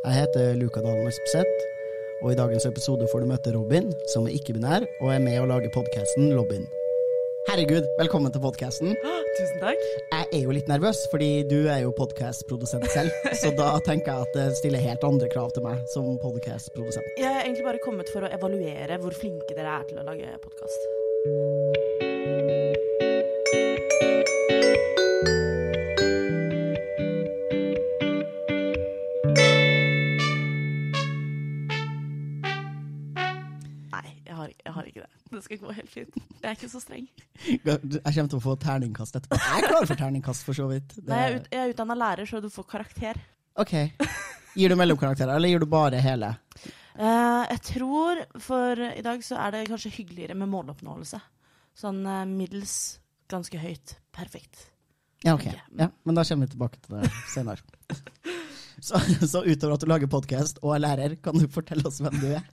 Jeg heter Luka Dalen Espeseth, og i dagens episode får du møte Robin, som er ikke-binær, og er med å lage podcasten Lobbyen. Herregud, velkommen til podcasten. Tusen takk. Jeg er jo litt nervøs, fordi du er jo podcastprodusent selv, så da tenker jeg at det stiller helt andre krav til meg som podcastprodusent. Jeg er egentlig bare kommet for å evaluere hvor flinke dere er til å lage podkast. Skal gå helt fint. Jeg er ikke så streng. Jeg kommer til å få terningkast etterpå. Jeg er klar for terningkast, for så vidt. Det- Nei, jeg er, ut, jeg er utdanna lærer, så du får karakter. Ok. Gir du mellomkarakterer, eller gir du bare hele? Uh, jeg tror for i dag så er det kanskje hyggeligere med måloppnåelse. Sånn uh, middels, ganske høyt, perfekt. Ja, ok. Ok. Ja, men da kommer vi tilbake til det senere. Så, så utover at du lager podkast og er lærer, kan du fortelle oss hvem du er?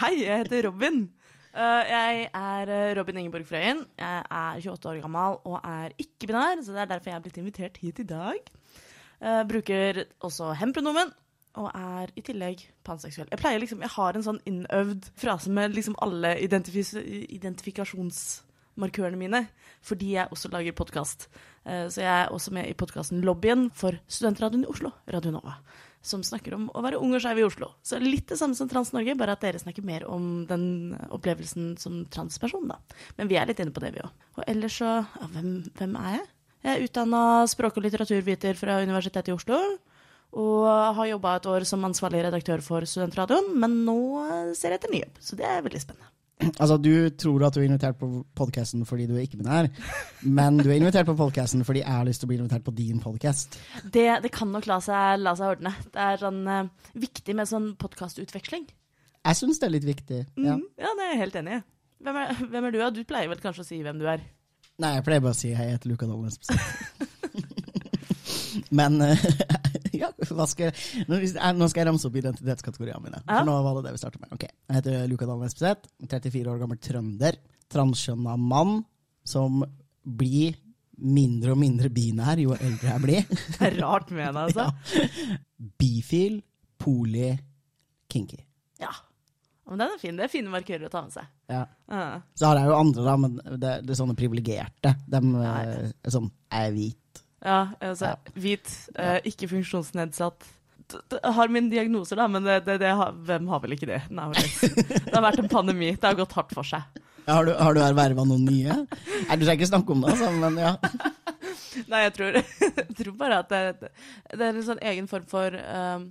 Hei, jeg heter Robin. Eh, jeg er eh, Robin Ingeborg Frøyen. Jeg er 28 år gammel og er ikke-binær, så det er derfor jeg er blitt invitert hit i dag. Jeg bruker også hempronomen og er i tillegg panseksuell. Jeg pleier liksom, jeg har en sånn innøvd frase med liksom alle identifikasjonsmarkørene mine, fordi jeg også lager podkast. Så jeg er også med i podkasten Lobbyen for Studentradioen i Oslo, Radio Nova som snakker om å være ung og skeiv i Oslo. Så litt det samme som Trans-Norge, bare at dere snakker mer om den opplevelsen som transperson, da. Men vi er litt inne på det, vi òg. Og ellers så ja, hvem, hvem er jeg? Jeg er utdanna språk- og litteraturviter fra Universitetet i Oslo. Og har jobba et år som ansvarlig redaktør for Studentradioen, men nå ser jeg etter ny jobb. Så det er veldig spennende. Altså, Du tror at du er invitert på podkasten fordi du er ikke-binær, men du er invitert på podkasten fordi jeg har lyst til å bli invitert på din podkast. Det, det kan nok la seg, la seg ordne. Det er sånn uh, viktig med sånn podkastutveksling. Jeg syns det er litt viktig. Ja. Mm, ja, det er jeg helt enig i. Hvem hvem er du, da? Du pleier vel kanskje å si hvem du er? Nei, jeg pleier bare å si hei, jeg heter Luka Espeseth. Men eh, ja, skal jeg, nå nå skal jeg ramse opp identitetskategoriene mine. For nå var det det vi starta med. Okay. Jeg heter Luka Dahl Espeseth, 34 år gammel trønder. Transkjønna mann som blir mindre og mindre binær jo eldre jeg blir. Det er rart med henne, altså. Ja. Bifil, poli, kinky. Ja. Men den er fin. Det er fine markører å ta med seg. Ja. Uh. Så har jeg jo andre, da, men det, det er sånne privilegerte. De Ja, ja. eh, er sånn Jeg er hvit. Ja, altså, hvit, eh, ikke funksjonsnedsatt. D- d- Har min diagnoser, da, men det, det, det har, hvem har vel ikke det? Nei, Det har vært en pandemi. Det har gått hardt for seg. Har du, har du erverva noen nye? Nei, Du trenger ikke snakke om det, altså, men ja. Nei, jeg tror, jeg tror bare at det, det er en sånn egen form for um,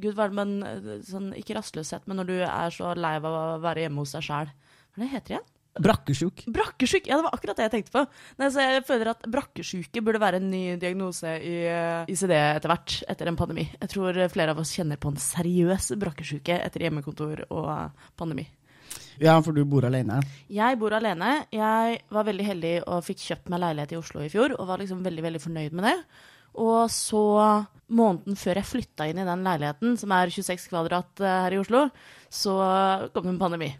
Gud, hva er sånn, Ikke rastløshet, men når du er så lei av å være hjemme hos deg sjæl. Hva er det heter igjen? Brakkesjuk. Brakkesjuk! Ja, det var akkurat det jeg tenkte på. Nei, så jeg føler at brakkesjuke burde være en ny diagnose i eh, ICD etter hvert, etter en pandemi. Jeg tror flere av oss kjenner på en seriøs brakkesjuke etter hjemmekontor og pandemi. Ja, for du bor alene. Jeg bor alene. Jeg var veldig heldig og fikk kjøpt meg leilighet i Oslo i fjor, og var liksom veldig, veldig fornøyd med det. Og så, måneden før jeg flytta inn i den leiligheten, som er 26 kvadrat eh, her i Oslo, så kom en pandemi.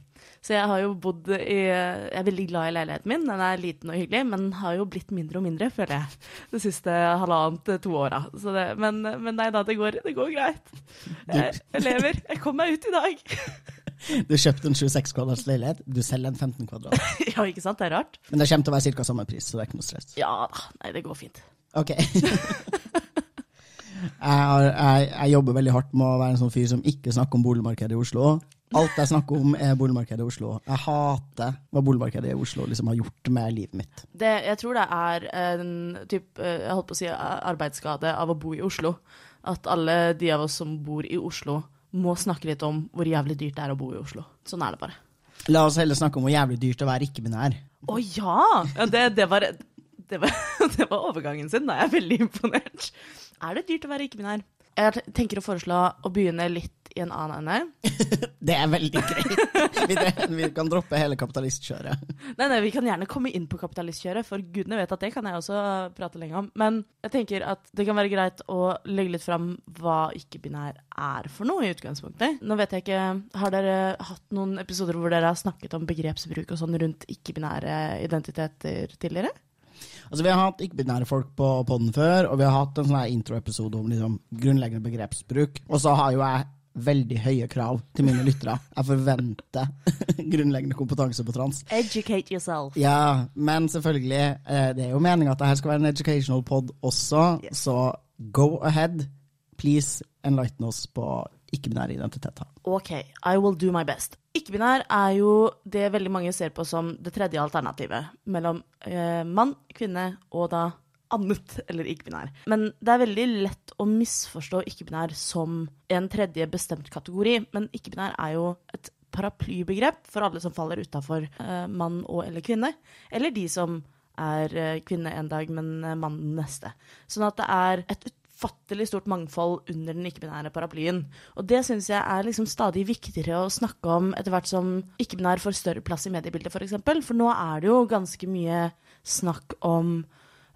Så jeg har jo bodd i Jeg er veldig glad i leiligheten min. Den er liten og hyggelig, men den har jo blitt mindre og mindre, føler jeg, det siste halvannet, to åra. Men, men nei da, det går, det går greit. Jeg, jeg lever. Jeg kom meg ut i dag. Du kjøpte en 26 kvadrats leilighet, du selger en 15 kvadrat. Ja, ikke sant? Det er rart. Men det kommer til å være ca. samme pris, så det er ikke noe stress. Ja da. Nei, det går fint. Ok. Jeg, har, jeg, jeg jobber veldig hardt med å være en sånn fyr som ikke snakker om boligmarkedet i Oslo. Alt jeg snakker om, er boligmarkedet i Oslo. Jeg hater hva boligmarkedet i Oslo liksom har gjort med livet mitt. Det, jeg tror det er en typ, eh, jeg holdt på å si arbeidsskade av å bo i Oslo. At alle de av oss som bor i Oslo, må snakke litt om hvor jævlig dyrt det er å bo i Oslo. Sånn er det bare. La oss heller snakke om hvor jævlig dyrt det er å være ikke-binær. Å ja! ja det, det, var, det, var, det var overgangen sin. Da er jeg veldig imponert. Er det dyrt å være ikke-binær? Jeg tenker å foreslå å begynne litt i en annen ende. Det er veldig greit. Vi, vi kan droppe hele kapitalistkjøret. Nei, nei, vi kan gjerne komme inn på kapitalistkjøret, for gudene vet at det kan jeg også prate lenge om. Men jeg tenker at det kan være greit å legge litt fram hva ikke-binær er for noe, i utgangspunktet. Nå vet jeg ikke, Har dere hatt noen episoder hvor dere har snakket om begrepsbruk og sånn rundt ikke-binære identiteter tidligere? Altså, Vi har hatt ikke-binære folk på poden før, og vi har hatt en sånn introepisode om liksom, grunnleggende begrepsbruk. Og så har jo jeg veldig høye krav til mine lyttere. Jeg forventer grunnleggende kompetanse på trans. Educate yourself. Ja, men selvfølgelig, eh, det er jo meninga at dette skal være en educational pod også, yes. så go ahead. Please enlighten oss på ikke-binære identiteter. Ok, I will do my best. Ikke-binær er jo det veldig mange ser på som det tredje alternativet mellom eh, mann, kvinne og da annet eller ikke-binær. Men det er veldig lett å misforstå ikke-binær som en tredje bestemt kategori. Men ikke-binær er jo et paraplybegrep for alle som faller utafor eh, mann og eller kvinne. Eller de som er eh, kvinne en dag, men eh, mann den neste. Sånn at det er et utfattelig stort mangfold under den ikke-binære paraplyen. Og det syns jeg er liksom stadig viktigere å snakke om etter hvert som ikke-binær får større plass i mediebildet, f.eks. For, eksempel. for nå er det jo ganske mye snakk om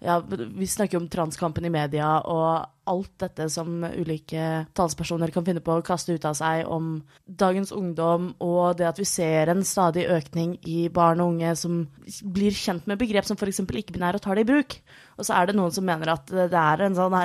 ja, vi snakker om transkampen i media og alt dette som ulike talspersoner kan finne på å kaste ut av seg om dagens ungdom, og det at vi ser en stadig økning i barn og unge som blir kjent med begrep som f.eks. ikke-binære og tar det i bruk. Og så er det noen som mener at det er en sånn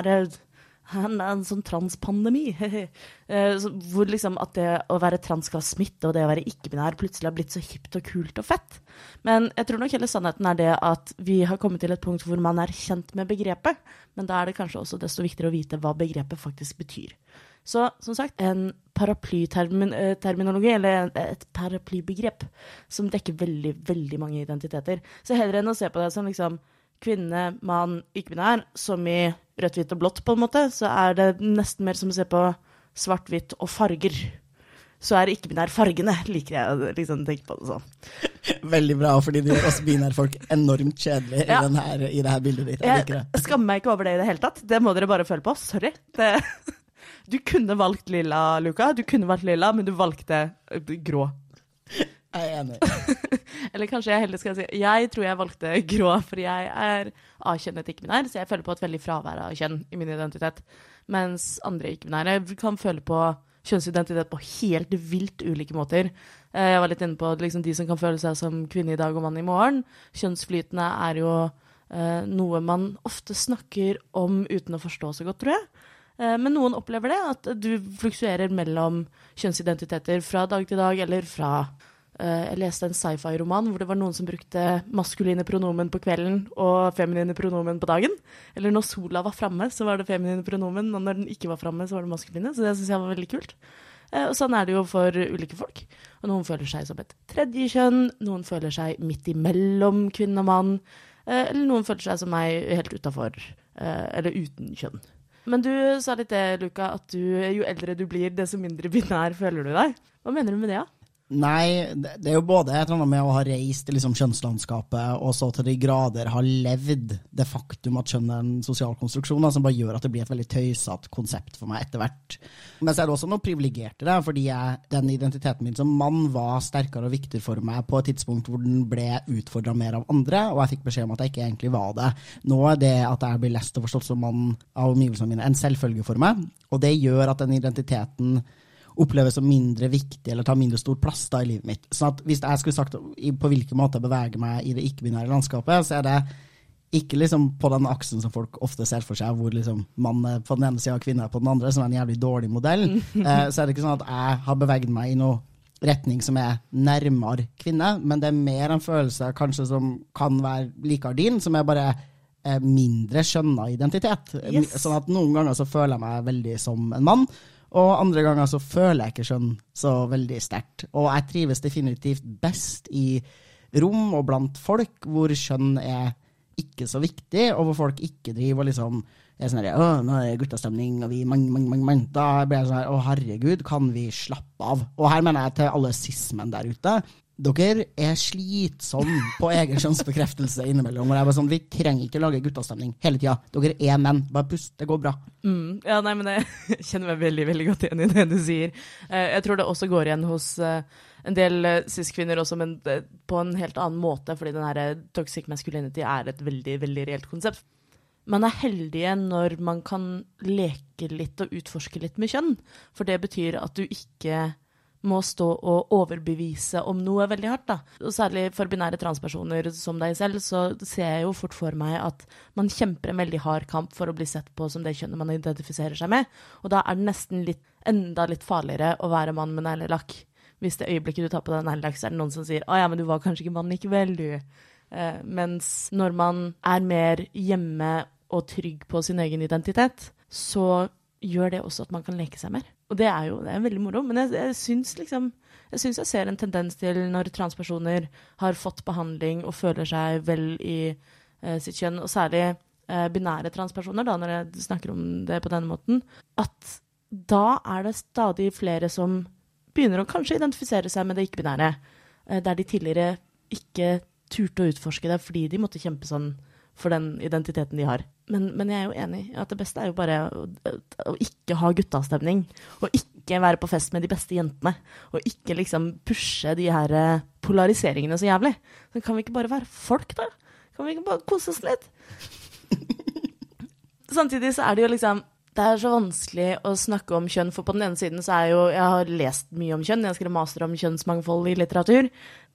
her en sånn transpandemi. Eh, hvor liksom at det å være trans skal smitte, og det å være ikke-binær plutselig har blitt så hipt og kult og fett. Men jeg tror nok hele sannheten er det at vi har kommet til et punkt hvor man er kjent med begrepet. Men da er det kanskje også desto viktigere å vite hva begrepet faktisk betyr. Så som sagt, en paraplyterminologi, eller et paraplybegrep, som dekker veldig, veldig mange identiteter. Så heller enn å se på det som liksom kvinne, mann, ikke-binær, som i rødt, hvitt og blått, på en måte, så er det nesten mer som å se på svart, hvitt og farger. Så er ikke-binær fargene, liker jeg å liksom tenke på det sånn. Veldig bra, fordi det gjør oss binærfolk enormt kjedelige ja. i, i det her bildet ditt. Jeg, jeg skammer meg ikke over det i det hele tatt. Det må dere bare føle på. Sorry. Det, du kunne valgt lilla, Luka. Du kunne valgt lilla, men du valgte grå. Jeg er enig. Eller kanskje jeg heller skal si Jeg tror jeg valgte grå, for jeg er A-kjønnet ikke-binær, så jeg føler på et veldig fravær av kjønn i min identitet. Mens andre ikke-binære kan føle på kjønnsidentitet på helt vilt ulike måter. Eh, jeg var litt inne på liksom, de som kan føle seg som kvinne i dag og mann i morgen. Kjønnsflytende er jo eh, noe man ofte snakker om uten å forstå så godt, tror jeg. Eh, men noen opplever det, at du fluksuerer mellom kjønnsidentiteter fra dag til dag, eller fra jeg leste en sci-fi-roman hvor det var noen som brukte maskuline pronomen på kvelden og feminine pronomen på dagen. Eller når sola var framme, så var det feminine pronomen, og når den ikke var framme, så var det maskuline. Så det syns jeg var veldig kult. Eh, og sånn er det jo for ulike folk. Og noen føler seg som et tredje kjønn, noen føler seg midt imellom kvinne og mann, eh, eller noen føler seg som meg helt utafor, eller uten kjønn. Men du sa litt det, Luka, at du, jo eldre du blir, desto mindre binær føler du deg. Hva mener du med det, da? Ja? Nei, det er jo både et eller annet med å ha reist i liksom kjønnslandskapet, og så til de grader ha levd det faktum at kjønn er en sosial konstruksjon, som bare gjør at det blir et veldig tøysete konsept for meg etter hvert. Men så er det også noe privilegert i det, fordi jeg, den identiteten min som mann var sterkere og viktigere for meg på et tidspunkt hvor den ble utfordra mer av andre, og jeg fikk beskjed om at jeg ikke egentlig var det. Nå er det at jeg blir lest og forstått som mann av omgivelsene mine, en selvfølge for meg, og det gjør at den identiteten oppleves som mindre viktig eller tar mindre stor plass da i livet mitt. Sånn at Hvis jeg skulle sagt på hvilken måte jeg beveger meg i det ikke-binære landskapet, så er det ikke liksom på den aksen som folk ofte ser for seg, hvor liksom mann er på den ene sida og kvinne er på den andre, som er en jævlig dårlig modell. Eh, så er det ikke sånn at jeg har beveget meg i noe retning som er nærmere kvinne, men det er mer en følelse kanskje som kan være likere din, som er bare eh, mindre skjønna identitet. Yes. Sånn at noen ganger så føler jeg meg veldig som en mann, og andre ganger så føler jeg ikke skjønn så veldig sterkt. Og jeg trives definitivt best i rom og blant folk hvor skjønn er ikke så viktig, og hvor folk ikke driver og liksom det er sånn her, å, nå er det guttastemning, og vi mang, mang, mang, mang. Da blir jeg sånn her, å herregud, kan vi slappe av? Og her mener jeg til alle cis-menn der ute. Dere er slitsomme på egen kjønnsbekreftelse innimellom. Og jeg bare sånn, Vi trenger ikke lage guttastemning hele tida. Dere er menn. Bare pust, det går bra. Mm, ja, nei, men jeg kjenner meg veldig veldig godt igjen i det du sier. Eh, jeg tror det også går igjen hos eh, en del eh, cis-kvinner også, men på en helt annen måte, fordi den her toxic masculinity er et veldig, veldig reelt konsept. Man er heldige når man kan leke litt og utforske litt med kjønn, for det betyr at du ikke må stå og overbevise om noe veldig hardt. Da. Og særlig for binære transpersoner som deg selv, så ser jeg jo fort for meg at man kjemper en veldig hard kamp for å bli sett på som det kjønnet man identifiserer seg med. Og da er det nesten litt, enda litt farligere å være mann med neglelakk. Hvis det øyeblikket du tar på deg neglelakk, så er det noen som sier 'Å ja, men du var kanskje ikke mann likevel, du'. Eh, mens når man er mer hjemme og trygg på sin egen identitet, så gjør det også at man kan leke seg mer. Og det er jo det er veldig moro. Men jeg, jeg syns liksom jeg jeg ser en tendens til når transpersoner har fått behandling og føler seg vel i eh, sitt kjønn, og særlig eh, binære transpersoner, da, når jeg snakker om det på denne måten, at da er det stadig flere som begynner å kanskje identifisere seg med det ikke-binære, eh, der de tidligere ikke turte å utforske det fordi de måtte kjempe sånn for den identiteten de har. Men, men jeg er jo enig i at det beste er jo bare å, å ikke ha gutteavstemning. Og ikke være på fest med de beste jentene. Og ikke liksom pushe de her eh, polariseringene så jævlig. Så kan vi ikke bare være folk, da? Kan vi ikke bare kose oss litt? Samtidig så er det jo liksom det er så vanskelig å snakke om kjønn, for på den ene siden så er jo Jeg har lest mye om kjønn, jeg skrev master om kjønnsmangfold i litteratur.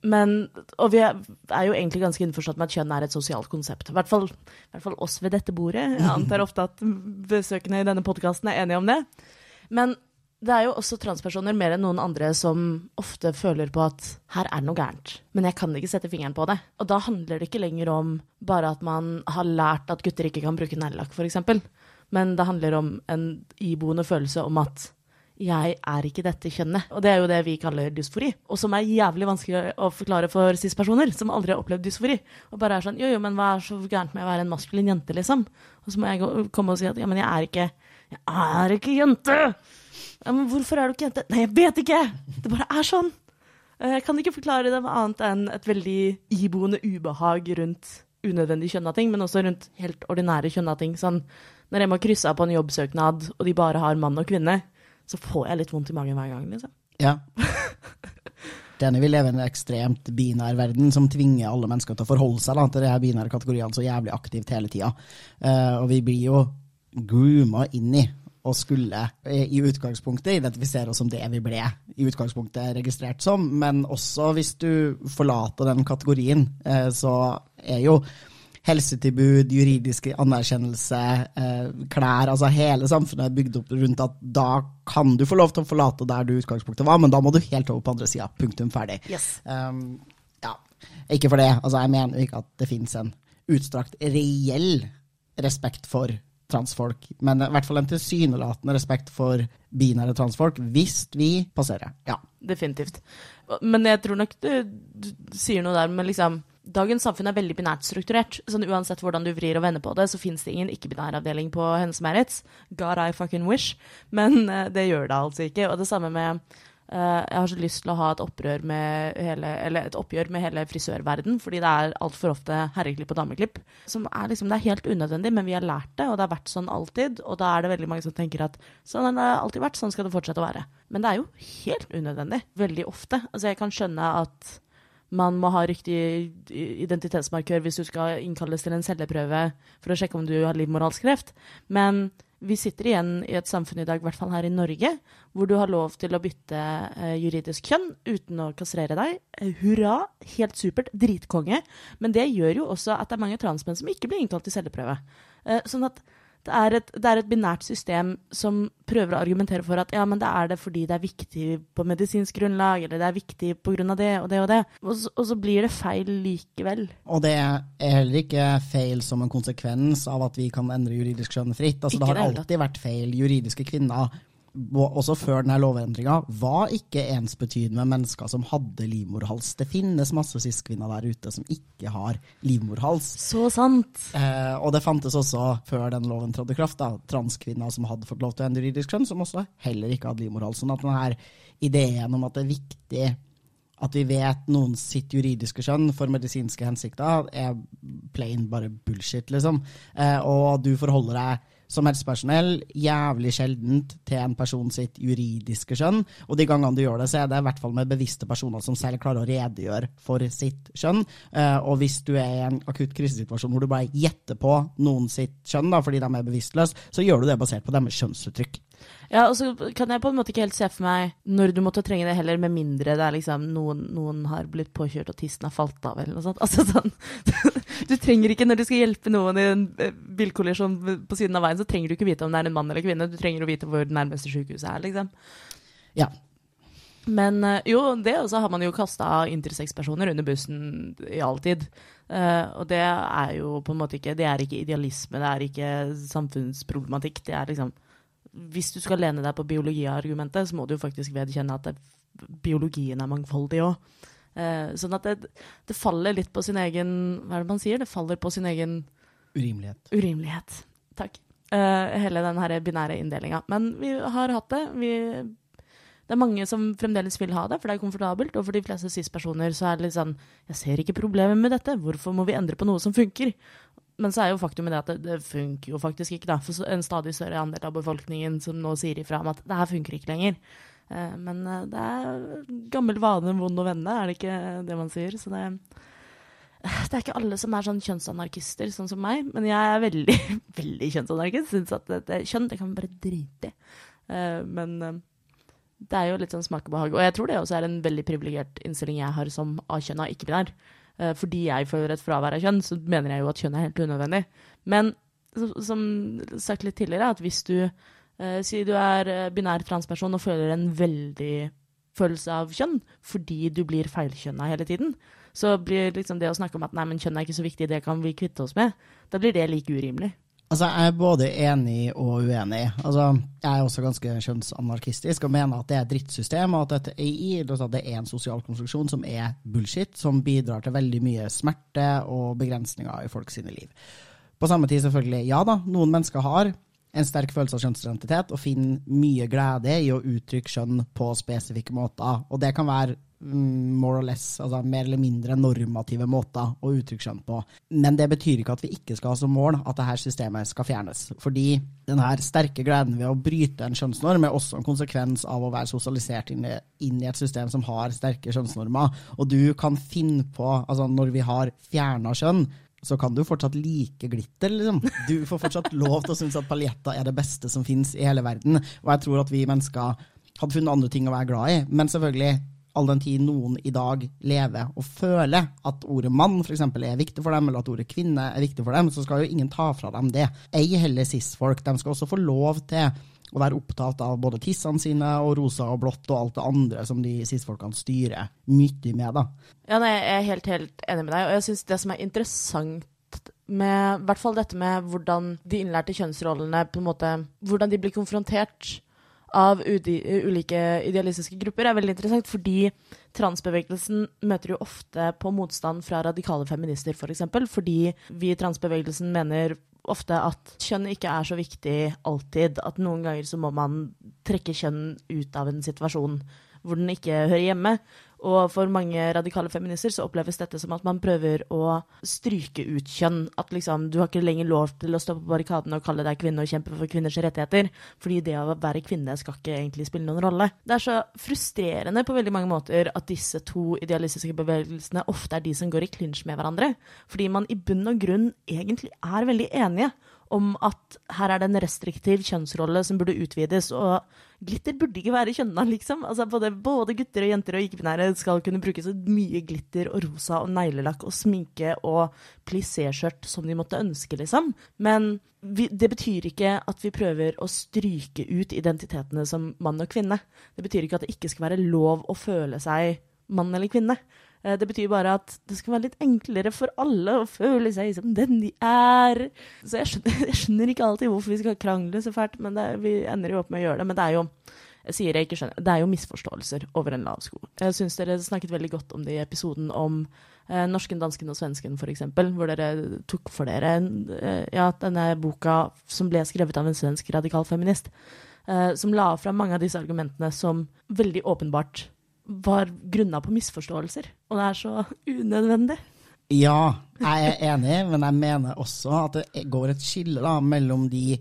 Men, og vi er, er jo egentlig ganske innforstått med at kjønn er et sosialt konsept. I hvert fall, i hvert fall oss ved dette bordet. Jeg antar ofte at besøkende i denne podkasten er enige om det. Men det er jo også transpersoner mer enn noen andre som ofte føler på at her er noe gærent, men jeg kan ikke sette fingeren på det. Og da handler det ikke lenger om bare at man har lært at gutter ikke kan bruke neglelakk, f.eks. Men det handler om en iboende følelse om at jeg er ikke dette kjønnet. Og det er jo det vi kaller dysfori. Og som er jævlig vanskelig å forklare for cis-personer som aldri har opplevd dysfori. Og bare er sånn jo jo, men hva er så gærent med å være en maskulin jente, liksom? Og så må jeg komme og si at ja, men jeg er ikke Jeg er ikke jente! Ja, men hvorfor er du ikke jente? Nei, jeg vet ikke! Det bare er sånn. Jeg kan ikke forklare det med annet enn et veldig iboende ubehag rundt unødvendig kjønna ting, men også rundt helt ordinære kjønna ting. Sånn når jeg må krysse av på en jobbsøknad, og de bare har mann og kvinne, så får jeg litt vondt i magen hver gang, liksom. Ja. Denne vi lever i en ekstremt binær verden som tvinger alle mennesker til å forholde seg da, til de her binære kategoriene så jævlig aktivt hele tida. Uh, og vi blir jo grooma inn i å skulle i utgangspunktet identifisere oss som det vi ble i utgangspunktet registrert som, men også hvis du forlater den kategorien, uh, så er jo helsetilbud, juridisk anerkjennelse, eh, klær Altså hele samfunnet er bygd opp rundt at da kan du få lov til å forlate der du i utgangspunktet var, men da må du helt over på andre sida. Punktum ferdig. Yes. Um, ja. Ikke for det. Altså, jeg mener ikke at det finnes en utstrakt reell respekt for transfolk, men i hvert fall en tilsynelatende respekt for binære transfolk, hvis vi passerer. Ja. Definitivt. Men jeg tror nok du, du sier noe der, men liksom Dagens samfunn er veldig binært strukturert. sånn Uansett hvordan du vrir og vender på det, så fins det ingen ikke-binær avdeling på Hennes Merits. God I fucking wish. Men uh, det gjør det altså ikke. Og det samme med uh, Jeg har så lyst til å ha et med hele, et oppgjør med hele frisørverden, fordi det er altfor ofte herreklipp og dameklipp. Som er liksom, Det er helt unødvendig, men vi har lært det, og det har vært sånn alltid. Og da er det veldig mange som tenker at sånn har det alltid vært, sånn skal det fortsette å være. Men det er jo helt unødvendig. Veldig ofte. Altså, jeg kan skjønne at man må ha riktig identitetsmarkør hvis du skal innkalles til en celleprøve for å sjekke om du har livmorhalskreft. Men vi sitter igjen i et samfunn i dag, i hvert fall her i Norge, hvor du har lov til å bytte eh, juridisk kjønn uten å kastrere deg. Eh, hurra, helt supert, dritkonge. Men det gjør jo også at det er mange transmenn som ikke blir innkalt til celleprøve. Eh, sånn at det er, et, det er, et, binært system som prøver å argumentere for at ja, men det er det fordi det er viktig på medisinsk grunnlag, eller det er viktig av det og det og det. Og så, og så blir det feil likevel. Og det er heller ikke feil som en konsekvens av at vi kan endre juridisk kjønn fritt. Altså, det har alltid vært feil. Juridiske kvinner også før denne lovendringa, var ikke ensbetydende med mennesker som hadde livmorhals. Det finnes masse cis-kvinner der ute som ikke har livmorhals. Så sant. Eh, og det fantes også, før den loven trådte i kraft, da, transkvinner som hadde fått lov til å endre juridisk kjønn, som også heller ikke hadde livmorhals. Sånn at denne ideen om at det er viktig at vi vet noen sitt juridiske kjønn for medisinske hensikter, er plain bare bullshit, liksom. Eh, og du forholder deg som helsepersonell jævlig sjeldent til en person sitt juridiske skjønn. Og de gangene du gjør det, så er det i hvert fall med bevisste personer som selv klarer å redegjøre for sitt skjønn. Eh, og hvis du er i en akutt krisesituasjon hvor du bare gjetter på noen sitt skjønn da, fordi de er bevisstløse, så gjør du det basert på deres kjønnsuttrykk. Ja, og så kan jeg på en måte ikke helt se for meg når du måtte trenge det heller, med mindre det er liksom noen, noen har blitt påkjørt og tissen har falt av, eller noe sånt. Altså sånn Du trenger ikke, når du skal hjelpe noen i en eh, bilkollisjon på siden av veien, så trenger du ikke vite om det er en mann eller kvinne, du trenger å vite hvor det nærmeste sykehuset er, liksom. Ja. Men eh, jo, det også har man jo kasta intersex-personer under bussen i all tid. Uh, og det er jo på en måte ikke Det er ikke idealisme, det er ikke samfunnsproblematikk. Det er liksom Hvis du skal lene deg på biologiargumentet, så må du jo faktisk vedkjenne at det, biologien er mangfoldig òg. sånn at det, det faller litt på sin egen Hva er det man sier? Det faller på sin egen Urimelighet. Urimelighet. Takk. Eh, hele den her binære inndelinga. Men vi har hatt det. Vi, det er mange som fremdeles vil ha det, for det er komfortabelt. Og for de fleste cis-personer så er det litt sånn Jeg ser ikke problemet med dette. Hvorfor må vi endre på noe som funker? Men så er jo faktum det at det, det funker jo faktisk ikke, da. For en stadig større andel av befolkningen som nå sier ifra om at det her funker ikke lenger. Eh, men eh, det er gammel vane, vond å vende, er det ikke det man sier? Så det det er ikke alle som er sånn kjønnsanarkister, sånn som meg, men jeg er veldig, veldig kjønnsanarkist. Syns at det, det, kjønn det kan man bare drite i. Eh, men det er jo litt sånn smakebehag. Og jeg tror det også er en veldig privilegert innstilling jeg har som A-kjønna ikke-binær. Eh, fordi jeg føler et fravær av kjønn, så mener jeg jo at kjønn er helt unødvendig. Men som sagt litt tidligere, at hvis du eh, sier du er eh, binær transperson og føler en veldig følelse av kjønn fordi du blir feilkjønna hele tiden, så blir liksom det å snakke om at nei, men kjønn er ikke så viktig, det kan vi kvitte oss med, da blir det like urimelig. Altså, Jeg er både enig og uenig. Altså, Jeg er også ganske kjønnsanarkistisk og mener at det er drittsystem, og at AI, det er en sosial konstruksjon som er bullshit, som bidrar til veldig mye smerte og begrensninger i folk sine liv. På samme tid, selvfølgelig, ja da, noen mennesker har en sterk følelse av kjønnsidentitet og finner mye glede i å uttrykke kjønn på spesifikke måter. Og det kan være more or less, altså mer eller mindre normative måter å uttrykke skjønn på. Men det betyr ikke at vi ikke skal ha som mål at dette systemet skal fjernes. Fordi denne sterke gleden ved å bryte en kjønnsnorm er også en konsekvens av å være sosialisert inn i, inn i et system som har sterke kjønnsnormer. Og du kan finne på, altså når vi har fjerna kjønn, så kan du fortsatt like glitter, liksom. Du får fortsatt lov til å synes at paljetter er det beste som finnes i hele verden. Og jeg tror at vi mennesker hadde funnet andre ting å være glad i. Men selvfølgelig, all den tid noen i dag lever og føler at ordet mann for eksempel, er viktig for dem, eller at ordet kvinne er viktig for dem, så skal jo ingen ta fra dem det. Ei heller cis-folk. De skal også få lov til å være opptatt av både tissene sine og rosa og blått og alt det andre som de cis-folkene styrer mye med. da. Ja, nei, jeg er helt, helt enig med deg, og jeg syns det som er interessant med i hvert fall dette med hvordan de innlærte kjønnsrollene på en måte Hvordan de blir konfrontert av ulike idealistiske grupper, er veldig interessant, fordi transbevegelsen møter jo ofte på motstand fra radikale feminister, f.eks., for eksempel, fordi vi i transbevegelsen mener ofte at kjønn ikke er så viktig alltid. At noen ganger så må man trekke kjønn ut av en situasjon hvor den ikke hører hjemme. Og for mange radikale feminister så oppleves dette som at man prøver å stryke ut kjønn. At liksom, du har ikke lenger lov til å stå på barrikadene og kalle deg kvinne og kjempe for kvinners rettigheter. Fordi det å være kvinne skal ikke egentlig spille noen rolle. Det er så frustrerende på veldig mange måter at disse to idealistiske bevegelsene ofte er de som går i klinsj med hverandre. Fordi man i bunn og grunn egentlig er veldig enige om at her er det en restriktiv kjønnsrolle som burde utvides, og glitter burde ikke være kjønna, liksom. Altså både, både gutter og jenter og ikke-binære skal kunne bruke så mye glitter og rosa og neglelakk og sminke og plissé-skjørt som de måtte ønske, liksom. Men vi, det betyr ikke at vi prøver å stryke ut identitetene som mann og kvinne. Det betyr ikke at det ikke skal være lov å føle seg mann eller kvinne. Eh, Det betyr bare at det skal være litt enklere for alle å føle seg som den de er. Så jeg skjønner, jeg skjønner ikke alltid hvorfor vi skal krangle så fælt, men det, vi ender jo opp med å gjøre det. Men det er jo jeg sier jeg ikke skjønner, det er jo misforståelser over en lav sko. Jeg syns dere snakket veldig godt om det i episoden om eh, norsken, dansken og svensken, f.eks., hvor dere tok for dere eh, ja, denne boka som ble skrevet av en svensk radikal feminist, eh, som la fram mange av disse argumentene som veldig åpenbart var grunna på misforståelser. Og det er så unødvendig. Ja, jeg er enig, men jeg mener også at det går et skille da, mellom de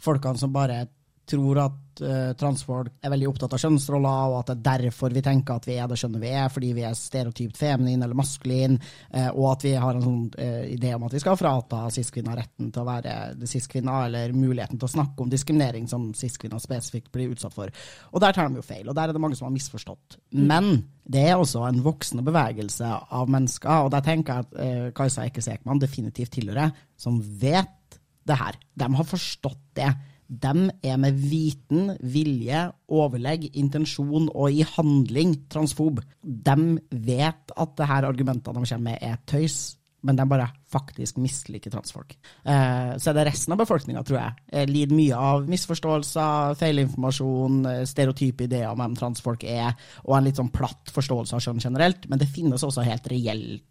folkene som bare tror at uh, transfolk er veldig opptatt av kjønnsroller, og at det er derfor vi tenker at vi er det skjønnet vi er, fordi vi er stereotypt feminin eller maskulin, uh, og at vi har en sånn uh, idé om at vi skal frata cis-kvinner retten til å være cis-kvinner, eller muligheten til å snakke om diskriminering som cis-kvinner spesifikt blir utsatt for. Og der tar de jo feil, og der er det mange som har misforstått. Men det er også en voksende bevegelse av mennesker, og der tenker jeg at Kajsa Ekke Sekman definitivt tilhører, som vet det her. De har forstått det de er med viten, vilje, overlegg, intensjon og i handling transfob. De vet at det her argumentene de kommer med, er tøys, men de bare faktisk misliker transfolk. Eh, så er det resten av befolkninga, tror jeg, eh, lider mye av misforståelser, feilinformasjon, eh, stereotype ideer om hvem transfolk er, og en litt sånn platt forståelse av kjønn generelt. Men det finnes også helt reelt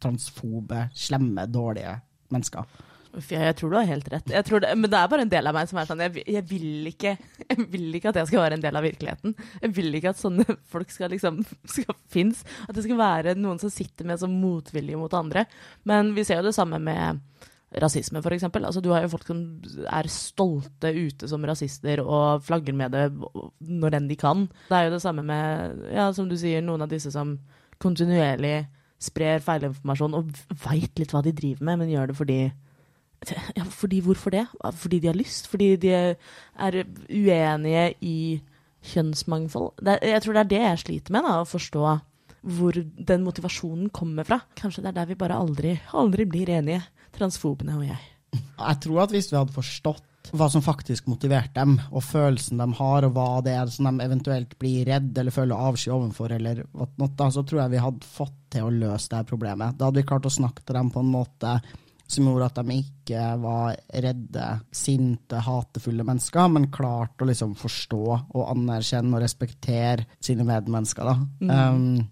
transfobe, slemme, dårlige mennesker. Jeg tror du har helt rett. Det, men det er bare en del av meg som er sånn jeg, jeg, vil ikke, jeg, vil ikke, at jeg skal være en del av virkeligheten. Jeg vil ikke at sånne folk skal liksom skal finnes. At det skal være noen som sitter med sånn motvilje mot andre. Men vi ser jo det samme med rasisme, f.eks. Altså, du har jo folk som er stolte ute som rasister og flagger med det når enn de kan. Det er jo det samme med, ja, som du sier, noen av disse som kontinuerlig sprer feilinformasjon og veit litt hva de driver med, men gjør det fordi ja, fordi hvorfor det? Fordi de har lyst? Fordi de er uenige i kjønnsmangfold? Det, jeg tror det er det jeg sliter med, da, å forstå hvor den motivasjonen kommer fra. Kanskje det er der vi bare aldri, aldri blir enige, transfobene og jeg. Jeg tror at hvis vi hadde forstått hva som faktisk motiverte dem, og følelsen de har, og hva det er som de eventuelt blir redd eller føler avsky overfor, eller noe, så tror jeg vi hadde fått til å løse det problemet. Da hadde vi klart å snakke til dem på en måte som gjorde at de ikke var redde, sinte, hatefulle mennesker, men klarte å liksom forstå og anerkjenne og respektere sine medmennesker. Da. Mm. Um,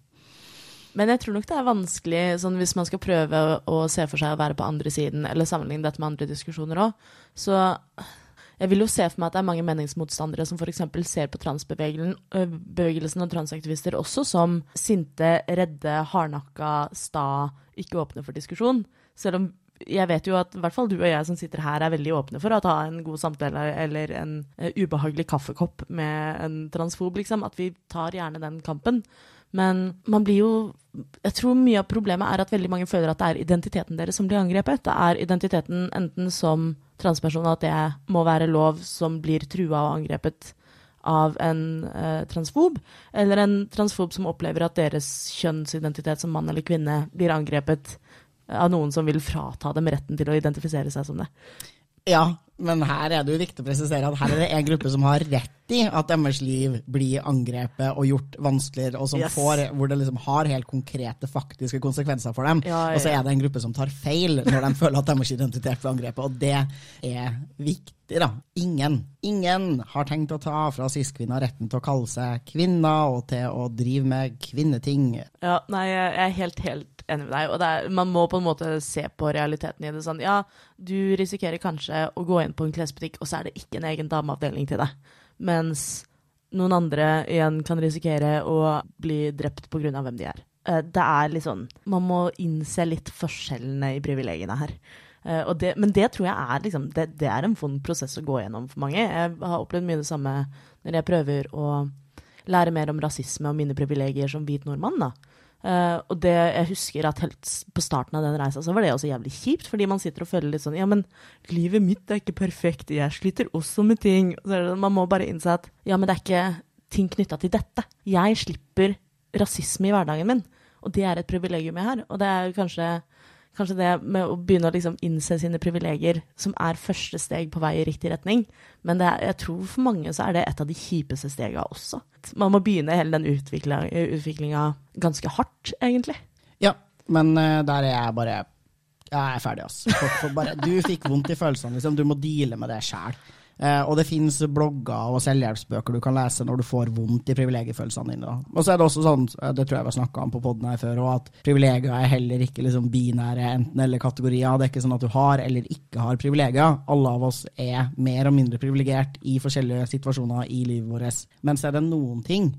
men jeg tror nok det er vanskelig sånn hvis man skal prøve å se for seg å være på andre siden, eller sammenligne dette med andre diskusjoner òg. Så jeg vil jo se for meg at det er mange meningsmotstandere som f.eks. ser på transbevegelsen og transaktivister også som sinte, redde, hardnakka, sta, ikke åpne for diskusjon. Selv om jeg vet jo at i hvert fall du og jeg som sitter her, er veldig åpne for å ta en god samtale eller en uh, ubehagelig kaffekopp med en transfob, liksom. At vi tar gjerne den kampen. Men man blir jo Jeg tror mye av problemet er at veldig mange føler at det er identiteten deres som blir angrepet. Det er identiteten enten som transperson at det må være lov, som blir trua og angrepet av en eh, transfob, eller en transfob som opplever at deres kjønnsidentitet som mann eller kvinne blir angrepet av noen som vil frata dem retten til å identifisere seg som det. Ja, men her er det jo viktig å presisere at her er det en gruppe som har rett i at deres liv blir angrepet og gjort vanskeligere, og som yes. får, hvor det liksom har helt konkrete, faktiske konsekvenser for dem. Ja, ja. Og så er det en gruppe som tar feil når de føler at deres identitet blir angrepet, og det er viktig. Da. Ingen ingen har tenkt å ta fra cis-kvinner retten til å kalle seg kvinner og til å drive med kvinneting. Ja, nei, jeg er helt, helt enig med deg. Og er, man må på en måte se på realiteten i det sånn. Ja, du risikerer kanskje å gå inn på en klesbutikk, og så er det ikke en egen dameavdeling til deg. Mens noen andre igjen kan risikere å bli drept pga. hvem de er. Eh, det er litt sånn Man må innse litt forskjellene i privilegiene her. Uh, det, men det tror jeg er, liksom, det, det er en vond prosess å gå gjennom for mange. Jeg har opplevd mye det samme når jeg prøver å lære mer om rasisme og mine privilegier som hvit nordmann. da. Uh, og det jeg husker at helt på starten av den reisa, så var det også jævlig kjipt, fordi man sitter og føler litt sånn Ja, men livet mitt er ikke perfekt, jeg sliter også med ting. Det, man må bare innse at ja, men det er ikke ting knytta til dette. Jeg slipper rasisme i hverdagen min, og det er et privilegium jeg har. Og det er kanskje kanskje det med å begynne å liksom innse sine privilegier som er første steg på vei i riktig retning. Men er, jeg tror for mange så er det et av de kjipeste stegene også. Man må begynne hele den utviklinga ganske hardt, egentlig. Ja, Men eh, der er jeg bare Jeg er ferdig, altså. Du fikk vondt i følelsene, liksom. Du må deale med det sjæl. Eh, og det fins blogger og selvhjelpsbøker du kan lese når du får vondt i privilegiefølelsene dine. Og så er det også sånn, eh, det tror jeg vi har snakka om på poden her før, at privilegier er heller ikke liksom binære enten-eller-kategorier. Det er ikke sånn at du har eller ikke har privilegier. Alle av oss er mer og mindre privilegert i forskjellige situasjoner i livet vårt. Men så er det noen ting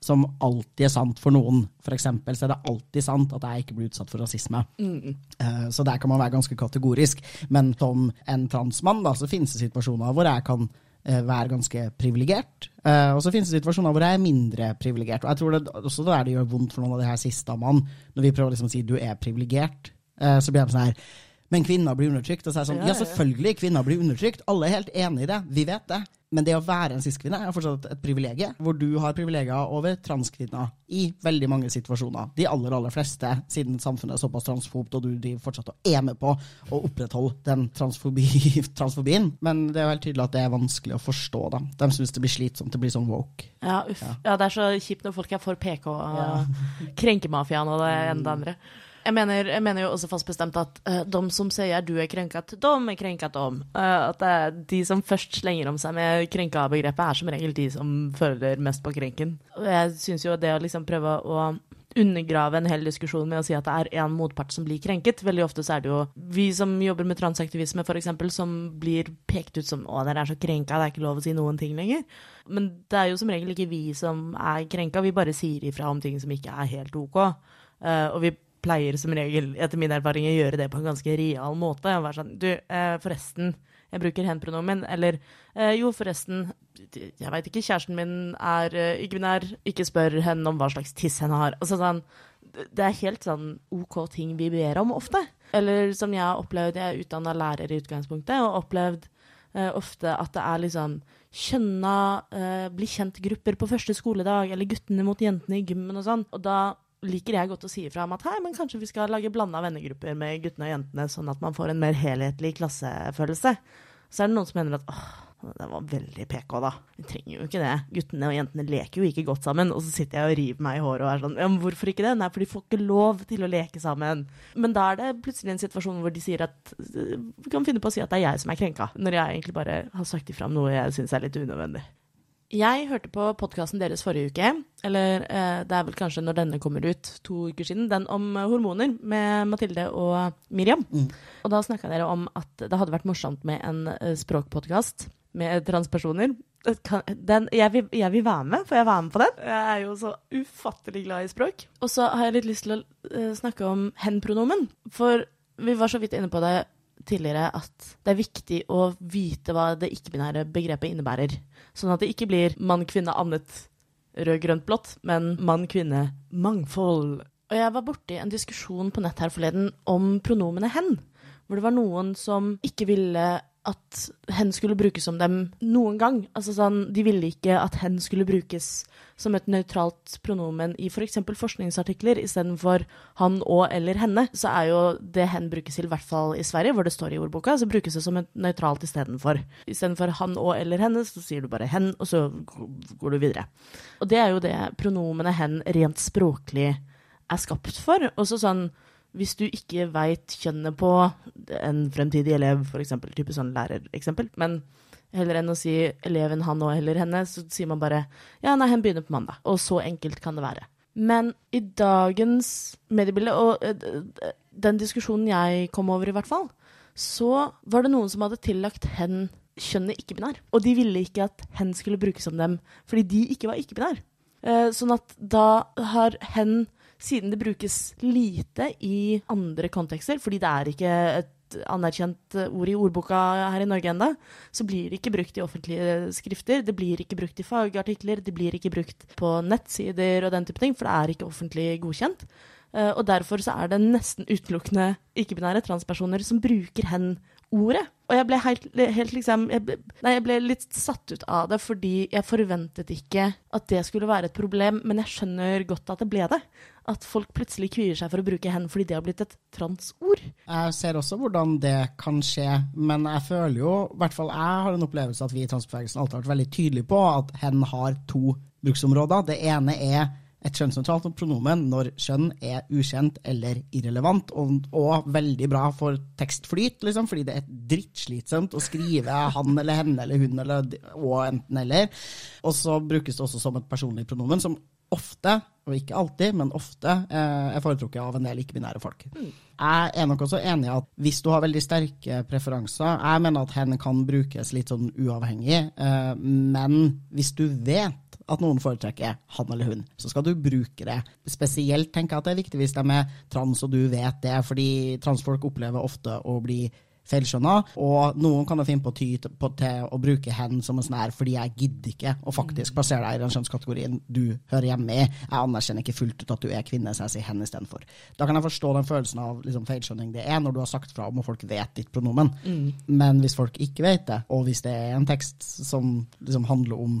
som alltid er sant for noen. For eksempel så er det alltid sant at jeg ikke blir utsatt for rasisme. Eh, Så der kan man være ganske kategorisk. Men som en transmann da, så finnes det situasjoner hvor jeg kan eh, være ganske privilegert. Eh, Og så finnes det situasjoner hvor jeg er mindre privilegert. Og jeg tror det også der det gjør vondt for noen av de her mann når vi prøver liksom å si du er privilegert, så blir de sånn her men kvinner blir undertrykt. Og så er jeg sånn, Ja, ja, ja, ja. selvfølgelig, kvinner blir undertrykt. Alle er helt enig i det. Vi vet det. Men det å være en cis-kvinne er fortsatt et privilegium, hvor du har privilegier over transkvinner i veldig mange situasjoner. De aller, aller fleste, siden samfunnet er såpass transfobt, og du driver fortsatt og er med på å opprettholde den transfobi, transfobien. Men det er jo helt tydelig at det er vanskelig å forstå. da. De syns det blir slitsomt, det blir sånn woke. Ja, uff. Ja. det er så kjipt når folk er for PK og krenkemafiaen og det ene det andre. Jeg mener, jeg mener jo også fast bestemt at uh, de som sier du er krenket, de er krenket om. Uh, at er de som først slenger om seg med krenka-begrepet, er som regel de som føler mest på krenken. Og jeg syns jo det å liksom prøve å undergrave en hel diskusjon med å si at det er én motpart som blir krenket. Veldig ofte så er det jo vi som jobber med transaktivisme, f.eks., som blir pekt ut som 'å, dere er så krenka, det er ikke lov å si noen ting lenger'. Men det er jo som regel ikke vi som er krenka, vi bare sier ifra om ting som ikke er helt ok. Uh, og vi pleier som regel, etter min erfaring, å gjøre det på en ganske real måte. Være sånn Du, eh, forresten, jeg bruker hen-pronomen. Eller eh, jo, forresten, jeg veit ikke, kjæresten min er eh, ikke-binær. Ikke spør henne om hva slags tiss henne har. Altså sånn det er helt sånn OK ting vi ber om ofte. Eller som jeg har opplevd, jeg er utdanna lærer i utgangspunktet, og opplevd eh, ofte at det er liksom kjønna eh, bli kjent-grupper på første skoledag, eller guttene mot jentene i gymmen og sånn. Og da liker jeg godt å si ifra om at hei, men kanskje vi skal lage blanda vennegrupper med guttene og jentene, sånn at man får en mer helhetlig klassefølelse. Så er det noen som mener at åh, det var veldig PK, da. Vi trenger jo ikke det. Guttene og jentene leker jo ikke godt sammen. Og så sitter jeg og river meg i håret og er sånn Ja, men hvorfor ikke det? Nei, for de får ikke lov til å leke sammen. Men da er det plutselig en situasjon hvor de sier at Vi kan finne på å si at det er jeg som er krenka, når jeg egentlig bare har sagt ifra om noe jeg syns er litt unødvendig. Jeg hørte på podkasten deres forrige uke, eller eh, det er vel kanskje når denne kommer ut, to uker siden, den om eh, hormoner med Mathilde og Miriam. Og da snakka dere om at det hadde vært morsomt med en uh, språkpodkast med transpersoner. Kan- Den, jeg, vil, jeg vil være med, får jeg være med på den? Jeg er jo så ufattelig glad i språk. Og så har jeg litt lyst til å eh, snakke om hen-pronomen. For vi var så vidt inne på det tidligere at det er viktig å vite hva det ikke-binære begrepet innebærer. Sånn at det ikke blir mann, kvinne, annet, rød, grønt, blått, men mann, kvinne, mangfold. Og jeg var borti en diskusjon på nett her forleden om pronomene hen. Hvor det var noen som ikke ville at hen skulle brukes som dem noen gang. Altså sånn, De ville ikke at hen skulle brukes som et nøytralt pronomen i f.eks. For forskningsartikler istedenfor han og eller henne. Så er jo det hen brukes til, i hvert fall i Sverige, hvor det står i ordboka, så brukes det som et nøytralt istedenfor. Istedenfor han og eller henne, så sier du bare hen, og så går du videre. Og det er jo det pronomenet hen rent språklig er skapt for. Og så sånn hvis du ikke veit kjønnet på en fremtidig elev, f.eks. type sånn lærereksempel, men heller enn å si eleven han og eller henne, så sier man bare ja, nei, hen begynner på mandag. Og så enkelt kan det være. Men i dagens mediebilde, og eh, den diskusjonen jeg kom over i hvert fall, så var det noen som hadde tillagt hen kjønnet ikke-binær. Og de ville ikke at hen skulle brukes om dem, fordi de ikke var ikke-binær. Eh, Sånn at da har hen, siden det brukes lite i andre kontekster, fordi det er ikke et anerkjent ord i ordboka her i Norge enda, så blir det ikke brukt i offentlige skrifter, det blir ikke brukt i fagartikler, det blir ikke brukt på nettsider og den type ting, for det er ikke offentlig godkjent. Eh, Og derfor så er det nesten utelukkende ikke-binære transpersoner som bruker hen-ordet. Og jeg ble helt, helt liksom jeg ble, Nei, jeg ble litt satt ut av det fordi jeg forventet ikke at det skulle være et problem, men jeg skjønner godt at det ble det. At folk plutselig kvier seg for å bruke hen fordi det har blitt et transord. Jeg ser også hvordan det kan skje, men jeg føler jo, i hvert fall jeg har en opplevelse at vi i transbevegelsen alltid har vært veldig tydelige på at hen har to bruksområder. Det ene er et kjønnsnøytralt pronomen når kjønn er ukjent eller irrelevant, og, og veldig bra for tekstflyt, liksom, fordi det er drittslitsomt å skrive han eller henne eller hun eller og enten eller. Og så brukes det også som et personlig pronomen, som ofte, og ikke alltid, men ofte, eh, er foretrukket av en del ikke-binære folk. Mm. Jeg er nok også enig i at hvis du har veldig sterke preferanser Jeg mener at hen kan brukes litt sånn uavhengig, eh, men hvis du vet at noen foretrekker han eller hun, så skal du bruke det. Spesielt tenker jeg at det er viktig hvis de er trans og du vet det, fordi transfolk opplever ofte å bli feilskjønna. Og noen kan jo finne på ty på, til å bruke hen som en sånn her, fordi jeg gidder ikke å faktisk plassere deg i den kjønnskategorien du hører hjemme i. Jeg anerkjenner ikke fullt ut at du er kvinne, så jeg sier hen istedenfor. Da kan jeg forstå den følelsen av liksom, feilskjønning det er, når du har sagt fra om og folk vet ditt pronomen. Mm. Men hvis folk ikke vet det, og hvis det er en tekst som liksom handler om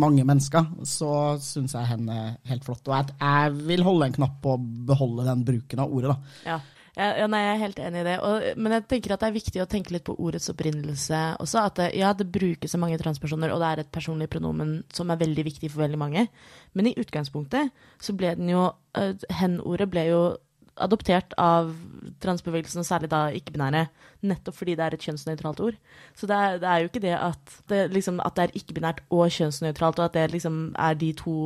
mange mennesker, så syns jeg hen er helt flott. Og jeg, jeg, vil holde en knapp på å beholde den bruken av ordet, da. Ja. Ja, nei, jeg er helt enig i det. Og, men jeg tenker at det er viktig å tenke litt på ordets opprinnelse også. At det, ja, det brukes av mange transpersoner, og det er et personlig pronomen som er veldig viktig for veldig mange. Men i utgangspunktet så ble den jo uh, Hen-ordet ble jo adoptert av transbevegelsen, og særlig da ikke-binære, nettopp fordi det er et kjønnsnøytralt ord. Så det er, det er, jo ikke det at det, liksom, at det er ikke-binært og kjønnsnøytralt, og at det liksom er de to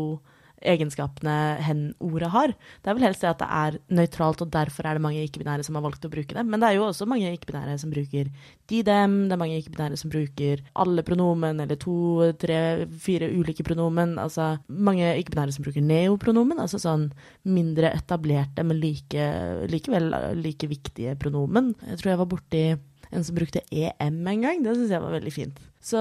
egenskapene hen-ordet har. Det er vel helst det at det er nøytralt, og derfor er det mange ikke-binære som har valgt å bruke det. Men det er jo også mange ikke-binære som bruker de, dem. Det er mange ikke-binære som bruker alle pronomen, eller to, tre, fire ulike pronomen. Altså mange ikke-binære som bruker neopronomen, altså sånn mindre etablerte, men like, likevel like viktige pronomen. Jeg tror jeg var borti en som brukte EM en gang. Det syns jeg var veldig fint. Så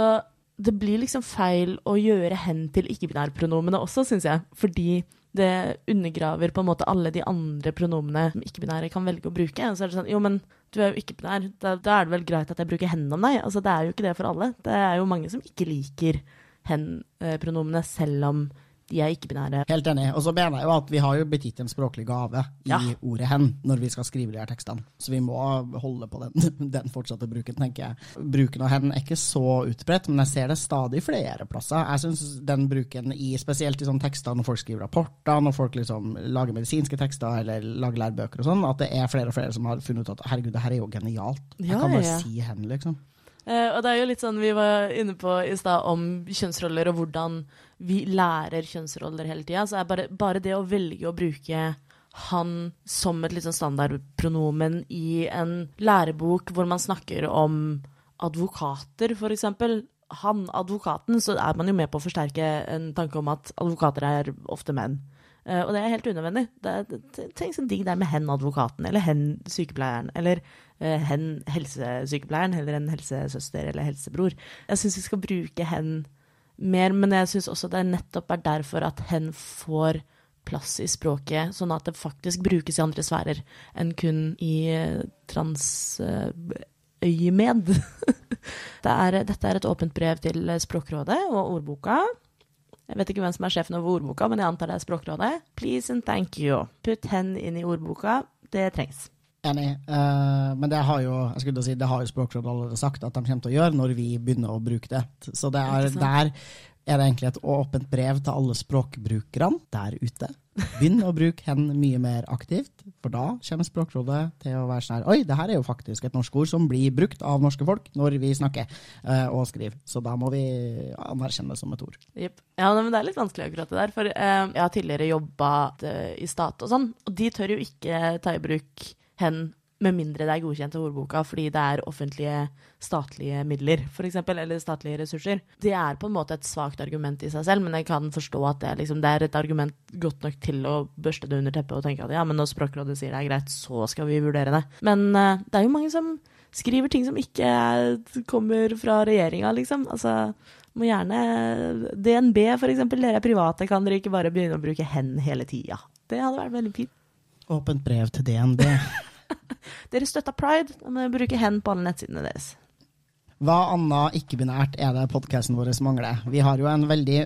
det blir liksom feil å gjøre hen til ikke-binærpronomene også, syns jeg. Fordi det undergraver på en måte alle de andre pronomene som ikke-binære kan velge å bruke. Og så er det sånn, jo, men du er jo ikke-binær, da, da, er det vel greit at jeg bruker hen om deg? Altså, det er jo ikke det for alle. Det er jo mange som ikke liker hen-pronomene, selv om de er ikke-binære. Helt enig. Og så mener jeg jo at vi har jo blitt gitt en språklig gave ja. i ordet 'hen' når vi skal skrive de her tekstene. Så vi må holde på den, den fortsatte bruken, tenker jeg. Bruken av 'hen' er ikke så utbredt, men jeg ser det stadig flere plasser. Jeg syns den bruken i spesielt i sånne tekster når folk skriver rapporter, når folk liksom lager medisinske tekster eller lager lærebøker og sånn, at det er flere og flere som har funnet ut at herregud, det her er jo genialt. Jeg ja, kan bare ja. si 'hen', liksom. Uh, og det er jo litt sånn vi var inne på i stad om kjønnsroller og hvordan vi lærer kjønnsroller hele tida. Så er bare, bare, det å velge å bruke han som et litt sånn standardpronomen i en lærebok hvor man snakker om advokater, for eksempel. Han advokaten, så er man jo med på å forsterke en tanke om at advokater er ofte menn. Uh, og det er helt unødvendig. Det, er, tenk trengs en det der med hen advokaten, eller hen sykepleieren, eller hen helsesykepleieren, eller en helsesøster eller helsebror. Jeg syns vi skal bruke hen mer, men jeg syns også det nettopp er derfor at hen får plass i språket, sånn at det faktisk brukes i andre sfærer enn kun i eh, transøyemed. det er, dette er et åpent brev til Språkrådet og ordboka. Jeg vet ikke hvem som er sjefen over ordboka, men jeg antar det er Språkrådet. Please and thank you. Putt hen inn i ordboka. Det trengs. Enig, uh, men det har jo jeg skulle si, det har jo Språkrådet allerede sagt at de kommer til å gjøre når vi begynner å bruke det. Så det er, der er det egentlig et åpent brev til alle språkbrukerne der ute. Begynn å bruke hen mye mer aktivt, for da kommer Språkrådet til å være sånn her Oi, det her er jo faktisk et norsk ord som blir brukt av norske folk når vi snakker uh, og skriver. Så da må vi anerkjenne det som et ord. Yep. Ja, men det er litt vanskelig akkurat det der. For uh, jeg har tidligere jobba i stat og sånn, og de tør jo ikke ta i bruk hen med mindre det er godkjent av ordboka fordi det er offentlige statlige midler, f.eks., eller statlige ressurser. Det er på en måte et svakt argument i seg selv, men jeg kan forstå at det, liksom, det er et argument godt nok til å børste det under teppet og tenke at ja, men når Språkrådet sier det er greit, så skal vi vurdere det. Men uh, det er jo mange som skriver ting som ikke kommer fra regjeringa, liksom. Altså, må gjerne DNB, for eksempel, dere er private, kan dere ikke bare begynne å bruke hen hele tida? Det hadde vært veldig fint. Åpent brev til DNB. dere støtta pride, men må dere bruke hen på alle nettsidene deres. Hva annet ikke-binært er det podkasten vår mangler? Vi har jo en veldig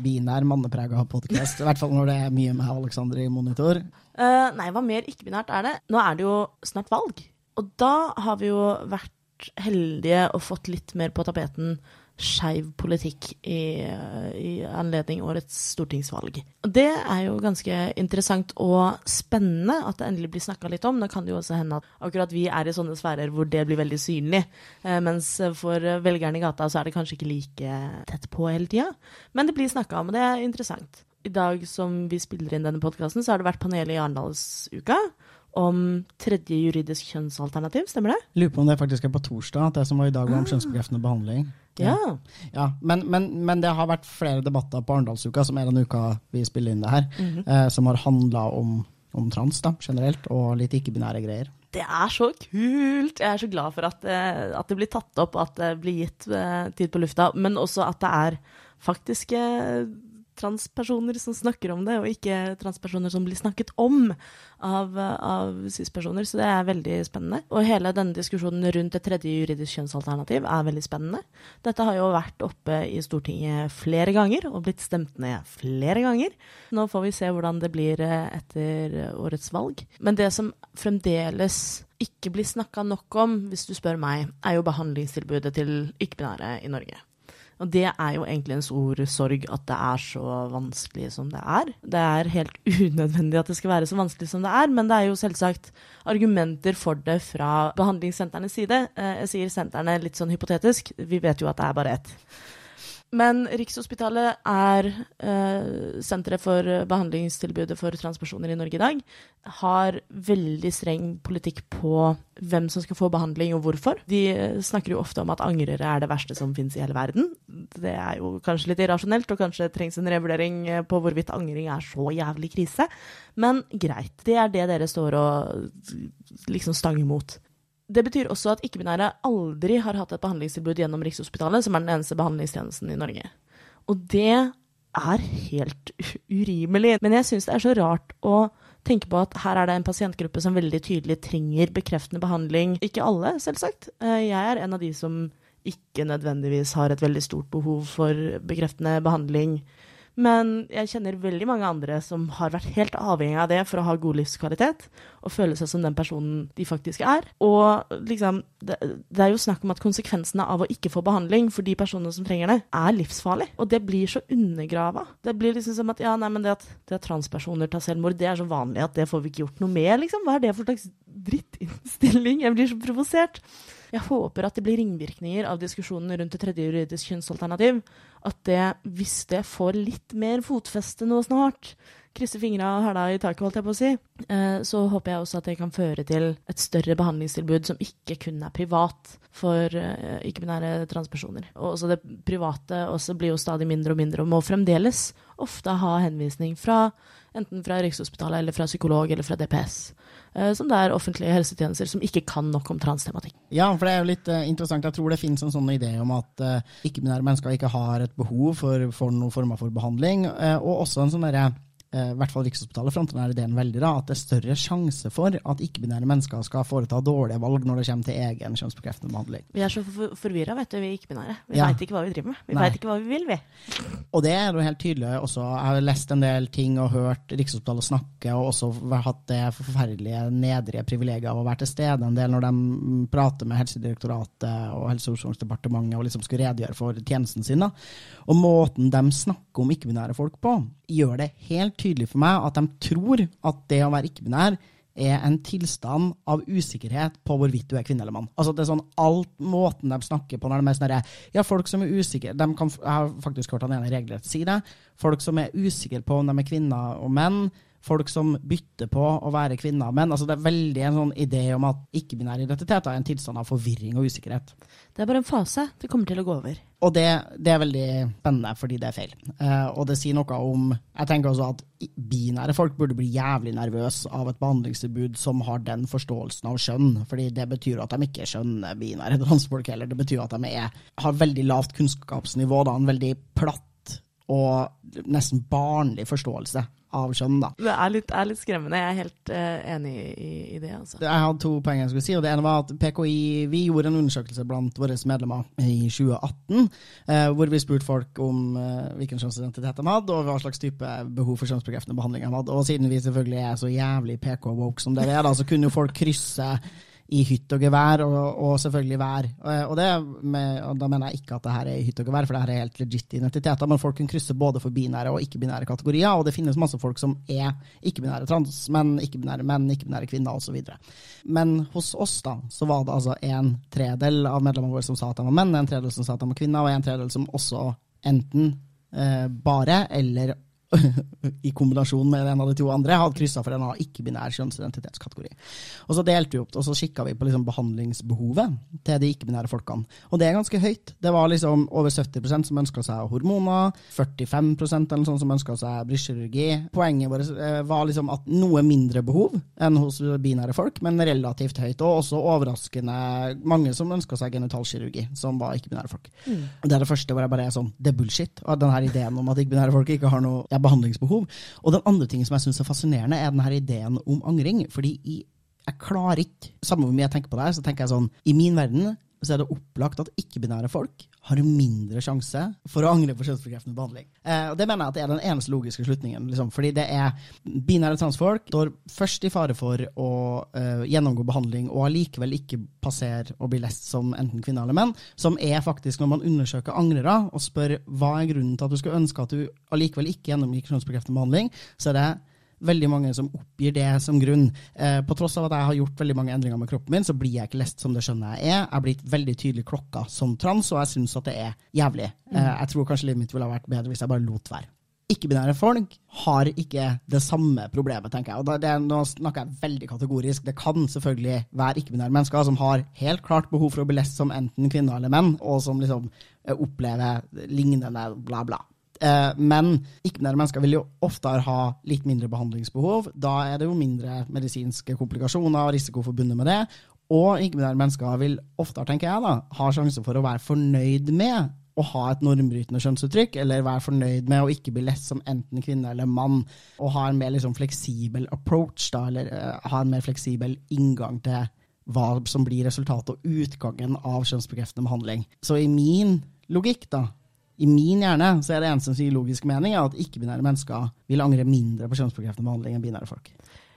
binær, manneprega podkast, i hvert fall når det er mye med Alexander i monitor. Uh, nei, hva mer ikke-binært er det? Nå er det jo snart valg. Og da har vi jo vært heldige og fått litt mer på tapeten skeiv politikk i, i, anledning årets stortingsvalg. Det er jo ganske interessant og spennende at det endelig blir snakka litt om. Nå kan det jo også hende at akkurat vi er i sånne sfærer hvor det blir veldig synlig, eh, mens for velgerne i gata så er det kanskje ikke like tett på hele tida. Men det blir snakka om, og det er interessant. I dag som vi spiller inn denne podkasten, så har det vært panel i Arendalsuka om tredje juridisk kjønnsalternativ, stemmer det? Lurer på om det faktisk er på torsdag, at det som var i dag var om ah. kjønnsbekreftende behandling. Ja. ja men, men, men, det har vært flere debatter på Arendalsuka, som er den uka vi spiller inn det her, mm -hmm. eh, som har handla om, om, trans da, generelt, og litt ikke-binære greier. Det er så kult! Jeg er så glad for at, eh, at det blir tatt opp, at det blir gitt eh, tid på lufta, men også at det er faktisk transpersoner som snakker om det, og ikke transpersoner som blir snakket om av, av cis-personer. Så det er veldig spennende. Og hele denne diskusjonen rundt et tredje juridisk kjønnsalternativ er veldig spennende. Dette har jo vært oppe i Stortinget flere ganger, og blitt stemt ned flere ganger. Nå får vi se hvordan det blir eh, etter årets valg. Men det som fremdeles ikke blir snakka nok om, hvis du spør meg, er jo behandlingstilbudet til ikke-binære i Norge. Og det er jo egentlig en stor sorg at det er så vanskelig som det er. Det er helt unødvendig at det skal være så vanskelig som det er, men det er jo selvsagt argumenter for det fra behandlingssentrenes side. Eh, jeg sier sentrene litt sånn hypotetisk, vi vet jo at det er bare ett. Men Rikshospitalet er eh, senteret for behandlingstilbudet for transpersoner i Norge i dag. Har veldig streng politikk på hvem som skal få behandling og hvorfor. De eh, snakker jo ofte om at angrere er det verste som finnes i hele verden. Det er jo kanskje litt irrasjonelt, og kanskje trengs en revurdering eh, på hvorvidt angring er så jævlig krise. Men greit. Det er det dere står og liksom stanger mot. Det betyr også at ikke-binære aldri har hatt et behandlingstilbud gjennom Rikshospitalet, som er den eneste behandlingstjenesten i Norge. Og det er helt urimelig. Men jeg syns det er så rart å tenke på at her er det en pasientgruppe som veldig tydelig trenger bekreftende behandling. Ikke alle, selvsagt. Eh, jeg er en av de som ikke nødvendigvis har et veldig stort behov for bekreftende behandling men jeg kjenner veldig mange andre som har vært helt avhengig av det for å ha god livskvalitet og føle seg som den personen de faktisk er. Og liksom, det, det er jo snakk om at konsekvensene av å ikke få behandling for de personene som trenger det, er livsfarlig. Og det blir så undergrava. Det blir liksom som at ja, nei, men det at, det at transpersoner tar selvmord, det er så vanlig at det får vi ikke gjort noe med, liksom. Hva er det for slags drittinnstilling? Jeg blir så provosert. Jeg håper at det blir ringvirkninger av diskusjonen rundt det tredje juridisk kjønnsalternativ. At det, hvis det får litt mer fotfeste nå snart, krysser fingra og hæla i taket, holdt jeg på å si, eh, så håper jeg også at det kan føre til et større behandlingstilbud som ikke kun er privat for eh, ikke-binære transpersoner. Og også det private også blir jo stadig mindre og mindre, og må fremdeles ofte ha henvisning fra enten fra Rikshospitalet eller fra psykolog eller fra DPS. Eh, som det er offentlige helsetjenester som ikke kan nok om transtematikk. Ja, for det er jo litt uh, interessant. Jeg tror det finnes en sånn idé om at uh, ikke-binære mennesker ikke har et behov for, for noen former for behandling, uh, og også en sånn derre i hvert fall Rikshospitalet fronter denne ideen veldig, da, at det er større sjanse for at ikke-binære mennesker skal foreta dårlige valg når det kommer til egen kjønnsbekreftende behandling. Vi er så for forvirra, vet du, vi ikke-binære. Vi ja. veit ikke hva vi driver med. Vi veit ikke hva vi vil, vi. Og det er jo helt tydelig også. Jeg har lest en del ting og hørt Rikshospitalet snakke, og også hatt det forferdelige nedrige privilegiet av å være til stede en del når de prater med Helsedirektoratet og Helse- og omsorgsdepartementet og liksom skal redegjøre for tjenesten sin. Da. Og måten de snakker om ikke-binære folk på, gjør det helt tydelig for meg at de tror at det å være ikke-binær er en tilstand av usikkerhet på hvorvidt du er kvinne eller mann. Altså det er sånn alt Måten de snakker på når de er sånn Ja, folk som er usikre de kan, Jeg har faktisk hørt han ene regelrett si det. Folk som er usikre på om de er kvinner og menn, folk som bytter på å være kvinner og menn. Altså det er veldig en sånn idé om at ikke-binære identitet er en tilstand av forvirring og usikkerhet. Det er bare en fase. Det kommer til å gå over. Og det, det er veldig spennende, fordi det er feil. Uh, og det sier noe om Jeg tenker også at binære folk burde bli jævlig nervøse av et behandlingstilbud som har den forståelsen av skjønn. fordi det betyr at de ikke skjønner binære transfolk heller. Det betyr at de er, har veldig lavt kunnskapsnivå, da, en veldig platt og nesten barnlig forståelse av kjønn. da. Det er litt, er litt skremmende. Jeg er helt uh, enig i, i, det. altså. Jeg hadde to poeng jeg skulle si. og Det ene var at PKI vi gjorde en undersøkelse blant våre medlemmer i 2018, uh, hvor vi spurte folk om uh, hvilken kjønnsidentitet de hadde, og hva slags type behov for kjønnsbekreftende behandling de hadde. Og siden vi selvfølgelig er så jævlig PK-woke som det vi er, da, så kunne jo folk krysse i hytt og gevær, og, og selvfølgelig vær. Og, det med, og da mener jeg ikke at det her er i hytt og gevær, for det her er helt legit identiteter, men folk kan krysse både for binære og ikke-binære kategorier, og det finnes masse folk som er ikke-binære transmenn, ikke-binære menn, ikke-binære kvinner osv. Men hos oss da, så var det altså en tredel av medlemmene våre som sa at de var menn, en tredel som sa at de var kvinner, og en tredel som også enten eh, bare eller i kombinasjon med en av de to andre, hadde kryssa for en av ikke-binær kjønnsidentitetskategori. Og så delte vi opp, og så kikka vi på liksom behandlingsbehovet til de ikke-binære folkene. Og det er ganske høyt. Det var liksom over 70% som ønska seg hormoner, 45% eller sånn som ønska seg brystkirurgi. Poenget vårt eh, var liksom at noe mindre behov enn hos binære folk, men relativt høyt. Og også overraskende mange som ønska seg genitalkirurgi, som var ikke-binære folk. Mm. Det er det første hvor jeg bare er sånn, det er bullshit. Og den her ideen om at ikke-binære folk ikke har noe behandlingsbehov. Og den andre tingen som jeg syns er fascinerende, er denne ideen om angring. fordi jeg klarer ikke Samme hvor mye jeg tenker på det her, så tenker jeg sånn I min verden så er det opplagt at ikke-binære folk har mindre sjanse for å angre på kjønnsbekreftende behandling. Eh, og Det mener jeg at det er den eneste logiske slutningen. Liksom, fordi det er binære transfolk står først i fare for å eh, gjennomgå behandling og allikevel ikke passere og bli lest som enten kvinne eller menn, som er faktisk når man undersøker angrere og spør hva er grunnen til at du skulle ønske at du allikevel ikke gjennomgikk kjønnsbekreftende behandling, så er det veldig mange som oppgir det som grunn. Eh, på tross av at jeg har gjort veldig mange endringer med kroppen min, så blir jeg ikke lest som det skjønner jeg er. Jeg har blitt veldig tydelig klokka som trans, og jeg syns at det er jævlig. Eh, mm. jeg tror kanskje livet mitt ville ha vært bedre hvis jeg bare lot være. Ikke-binære folk har ikke det samme problemet, tenker jeg. Og det, nå snakker jeg veldig kategorisk. Det kan selvfølgelig være ikke-binære mennesker som har helt klart behov for å bli lest som enten kvinner eller menn, og som liksom eh, opplever lignende bla, bla. Eh, men ikke-binære mennesker vil jo oftere ha litt mindre behandlingsbehov. Da er det jo mindre medisinske komplikasjoner og risiko forbundet med det. Og ikke-binære mennesker vil oftere, tenker jeg, da, ha sjanse for å være fornøyd med å ha et normbrytende kjønnsuttrykk, eller være fornøyd med å ikke bli lest som enten kvinne eller mann, og ha en mer liksom fleksibel approach, da, eller uh, ha en mer fleksibel inngang til hva som blir resultatet og utgangen av kjønnsbekreftende behandling. Så i min logikk, da, i min hjerne så er det eneste som sier logisk mening, at ikke-binære mennesker vil angre mindre på kjønnsbekreftende behandling enn binære folk.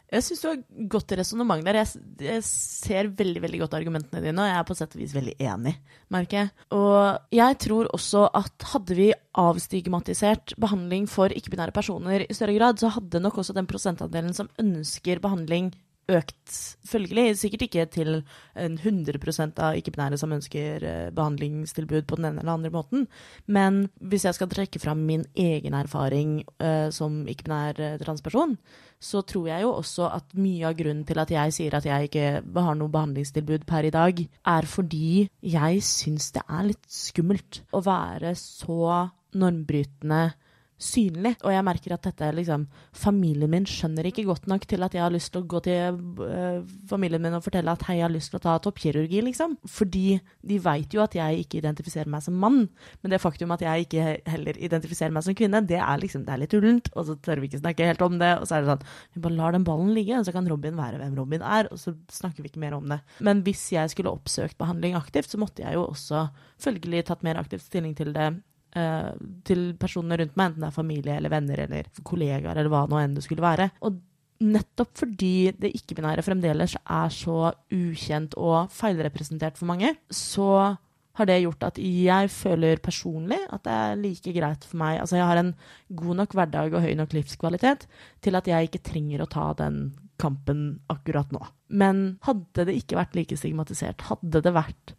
Jeg syns du har godt resonnement der. Jeg, jeg, ser veldig veldig godt argumentene dine, og jeg er på sett og vis veldig enig, merker jeg. Og jeg tror også at hadde vi avstigmatisert behandling for ikke-binære personer i større grad, så hadde nok også den prosentandelen som ønsker behandling økt følgelig. Sikkert ikke til en 100 av ikke-binære som ønsker eh, behandlingstilbud på den ene eller andre måten. Men hvis jeg skal trekke fram min egen erfaring uh, som ikke-binær uh, transperson, så tror jeg jo også at mye av grunnen til at jeg sier at jeg ikke har noe behandlingstilbud per i dag, er fordi jeg syns det er litt skummelt å være så normbrytende synlig. Og jeg merker at dette liksom Familien min skjønner ikke godt nok til at jeg har lyst til å gå til øh, familien min og fortelle at hei, jeg har lyst til å ta toppkirurgi, liksom. Fordi de veit jo at jeg ikke identifiserer meg som mann. Men det faktum at jeg ikke heller identifiserer meg som kvinne, det er liksom det er litt ullent. Og så tør vi ikke snakke helt om det. Og så er det sånn Vi bare lar den ballen ligge, og så kan Robin være hvem Robin er, og så snakker vi ikke mer om det. Men hvis jeg skulle oppsøkt behandling aktivt, så måtte jeg jo også følgelig tatt mer aktivt stilling til det uh, til personene rundt meg, enten det er familie eller venner eller kollegaer eller hva nå enn det skulle være. Og nettopp fordi det ikke-binære fremdeles er så ukjent og feilrepresentert for mange, så har det gjort at jeg føler personlig at det er like greit for meg Altså, jeg har en god nok hverdag og høy nok livskvalitet til at jeg ikke trenger å ta den kampen akkurat nå. Men hadde det ikke vært like stigmatisert, hadde det vært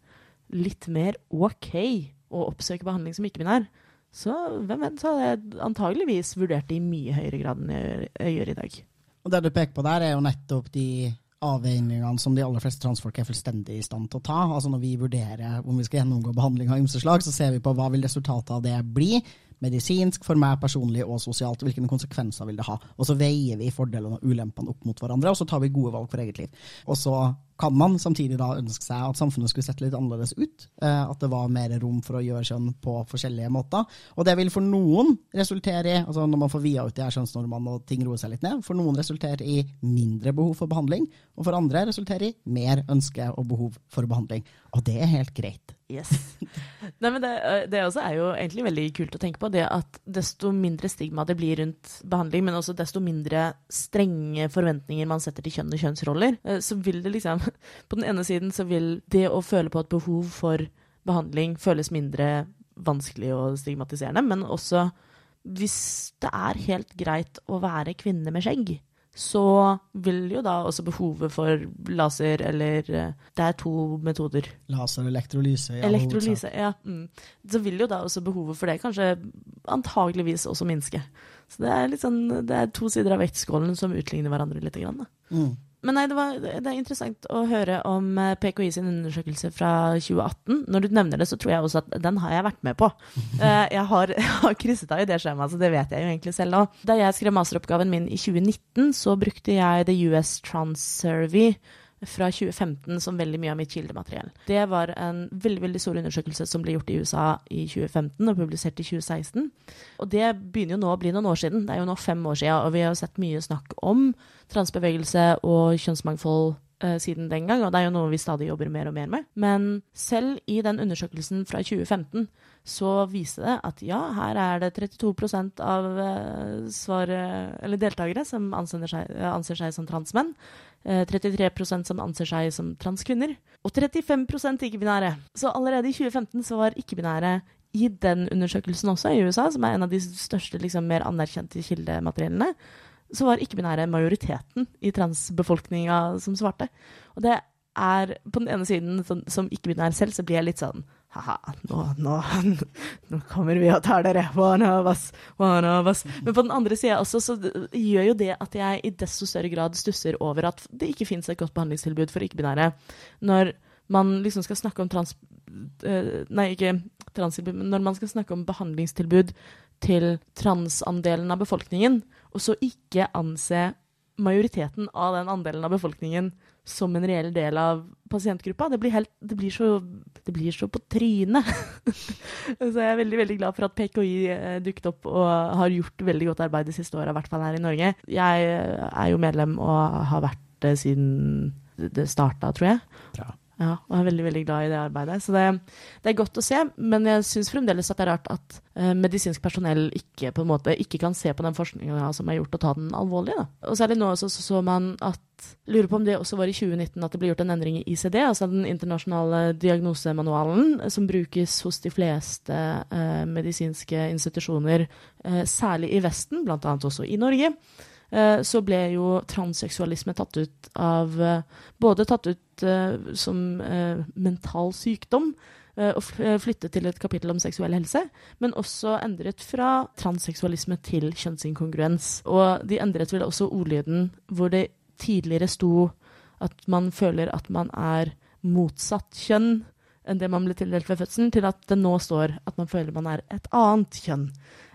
litt mer OK å oppsøke behandling som ikke-binær, så hvem vet, så hadde jeg antageligvis vurdert det i mye høyere grad enn jeg gjør i dag. Og Det du peker på der, er jo nettopp de avveiningene som de aller fleste transfolk er fullstendig i stand til å ta. Altså Når vi vurderer om vi skal gjennomgå behandling av ymse slag, så ser vi på hva vil resultatet av det bli medisinsk, for meg personlig og sosialt. Hvilke konsekvenser vil det ha? Og så veier vi fordelene og ulempene opp mot hverandre, og så tar vi gode valg for eget liv. Og så kan man samtidig da ønske seg at samfunnet skulle sett litt annerledes ut. Eh, at det var mer rom for å gjøre kjønn på forskjellige måter. Og det vil for noen resultere i, altså når man får via ut de her kjønnsnormene og ting roer seg litt ned, for noen resultere i mindre behov for behandling, og for andre resultere i mer ønske og behov for behandling. Og det er helt greit. Yes. Nei, men det, det også er jo egentlig veldig kult å tenke på. Det at desto mindre stigma det blir rundt behandling, men også desto mindre strenge forventninger man setter til kjønn og kjønnsroller, eh, så vil det liksom På den ene siden så vil det å føle på et behov for behandling føles mindre vanskelig og stigmatiserende, men også hvis det er helt greit å være kvinne med skjegg, så vil jo da også behovet for laser eller eh, Det er to metoder. Laser og elektrolyse. Ja, Elektrolyse, ja. Mm. Så vil jo da også behovet for det kanskje antageligvis også minske. Så det er sånn, det er to sider av vektskålen som utligner hverandre litt. Grann, da. Mm. Men nei, det, var, det, er interessant å høre om eh, PKI sin undersøkelse fra 2018. Når du nevner det, så tror jeg også at den har jeg vært med på. Eh, jeg har, jeg har krysset av i det skjemaet, så det vet jeg jo egentlig selv nå. Da jeg skrev masteroppgaven min i 2019, så brukte jeg The US Trans Survey fra 2015 som veldig mye av mitt kildemateriell. Det var en veldig veldig stor undersøkelse som ble gjort i USA i 2015 og publisert i 2016. Og det begynner jo nå å bli noen år siden. Det er jo nå fem år siden, og vi har sett mye snakk om transbevegelse og kjønnsmangfold siden den gang, og det er jo noe vi stadig jobber mer og mer med. Men selv i den undersøkelsen fra 2015 så viste det at ja, her er det 32 av uh, svaret, eller deltakere som seg, anser seg som transmenn. 33 eh, som anser seg som transkvinner, og 35% ikke-binære. Så allerede i 2015 så var ikke-binære i den undersøkelsen også, i USA, som er en av de største, liksom, mer anerkjente kildemateriellene, så var ikke-binære majoriteten i transbefolkninga som svarte. Og det er på den ene siden, som, som ikke-binær selv, så blir jeg litt sånn ha-ha, nå, nå, nå, kommer vi og tar dere, one of us, one of us. Men på den andre sida også, så gjør jo det at jeg i desto større grad stusser over at det ikke fins et godt behandlingstilbud for ikke-binære. Når man liksom skal snakke om trans... Uh, nei, ikke transtilbud, men når man skal snakke om behandlingstilbud til transandelen av befolkningen, og så ikke anse majoriteten av den andelen av befolkningen som en reell del av pasientgruppa. Det blir, helt, det blir, så, det blir så, på trynet. så jeg er veldig veldig glad for at PKI eh, dukket opp og har gjort veldig godt arbeid de siste åra, i hvert fall her i Norge. Jeg er jo medlem og har vært det siden det starta, tror jeg. Bra. Ja, og er veldig veldig glad i det arbeidet. Så det, det er godt å se, men jeg syns fremdeles at det er rart at eh, medisinsk personell ikke måte, ikke kan se på den forskninga som er gjort, og ta den alvorlig. Da. Og særlig nå så, så, så man at Lurer på om det også var i 2019 at det ble gjort en endring i ICD, altså den internasjonale diagnosemanualen, som brukes hos de fleste eh, medisinske institusjoner, eh, særlig i Vesten, bl.a. også i Norge. Eh, så ble jo transseksualisme tatt ut av eh, Både tatt ut eh, som mental sykdom og flyttet til et kapittel om seksuell helse, men også endret fra transseksualisme til kjønnsinkongruens. Og de endret vel også ordlyden hvor det tidligere sto at man føler at man er motsatt kjønn enn det man ble tildelt ved fødselen, til at det nå står at man føler man er et annet kjønn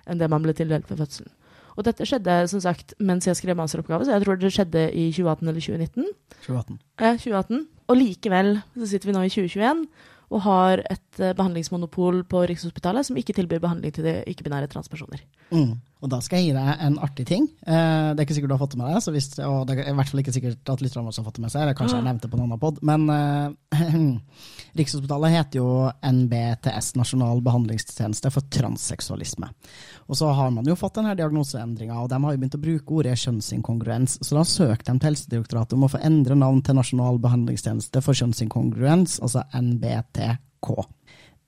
enn det man ble tildelt ved fødselen. Og dette skjedde som sagt mens jeg skrev masteroppgave, så jeg tror det skjedde i 2018 eller 2019. 2018. Ja, 2018. Og likevel så sitter vi nå i 2021 og har et uh, behandlingsmonopol på Rikshospitalet som ikke tilbyr behandling til de ikke-binære transpersoner. Mm. Og da skal jeg gi deg en artig ting. Uh, det er ikke sikkert du har fått det med deg, hvis, og det er i hvert fall ikke sikkert at lytterne våre har fått det med seg, eller kanskje jeg nevnte på en annen pod, men uh, Rikshospitalet heter jo NBTS, Nasjonal behandlingstjeneste for transseksualisme. Og så har man jo fått denne diagnoseendringa, og de har jo begynt å bruke ordet kjønnsinkongruens. Så da søkte de til Helsedirektoratet om å få endre navn til Nasjonal behandlingstjeneste for kjønnsinkongruens, altså NBTK.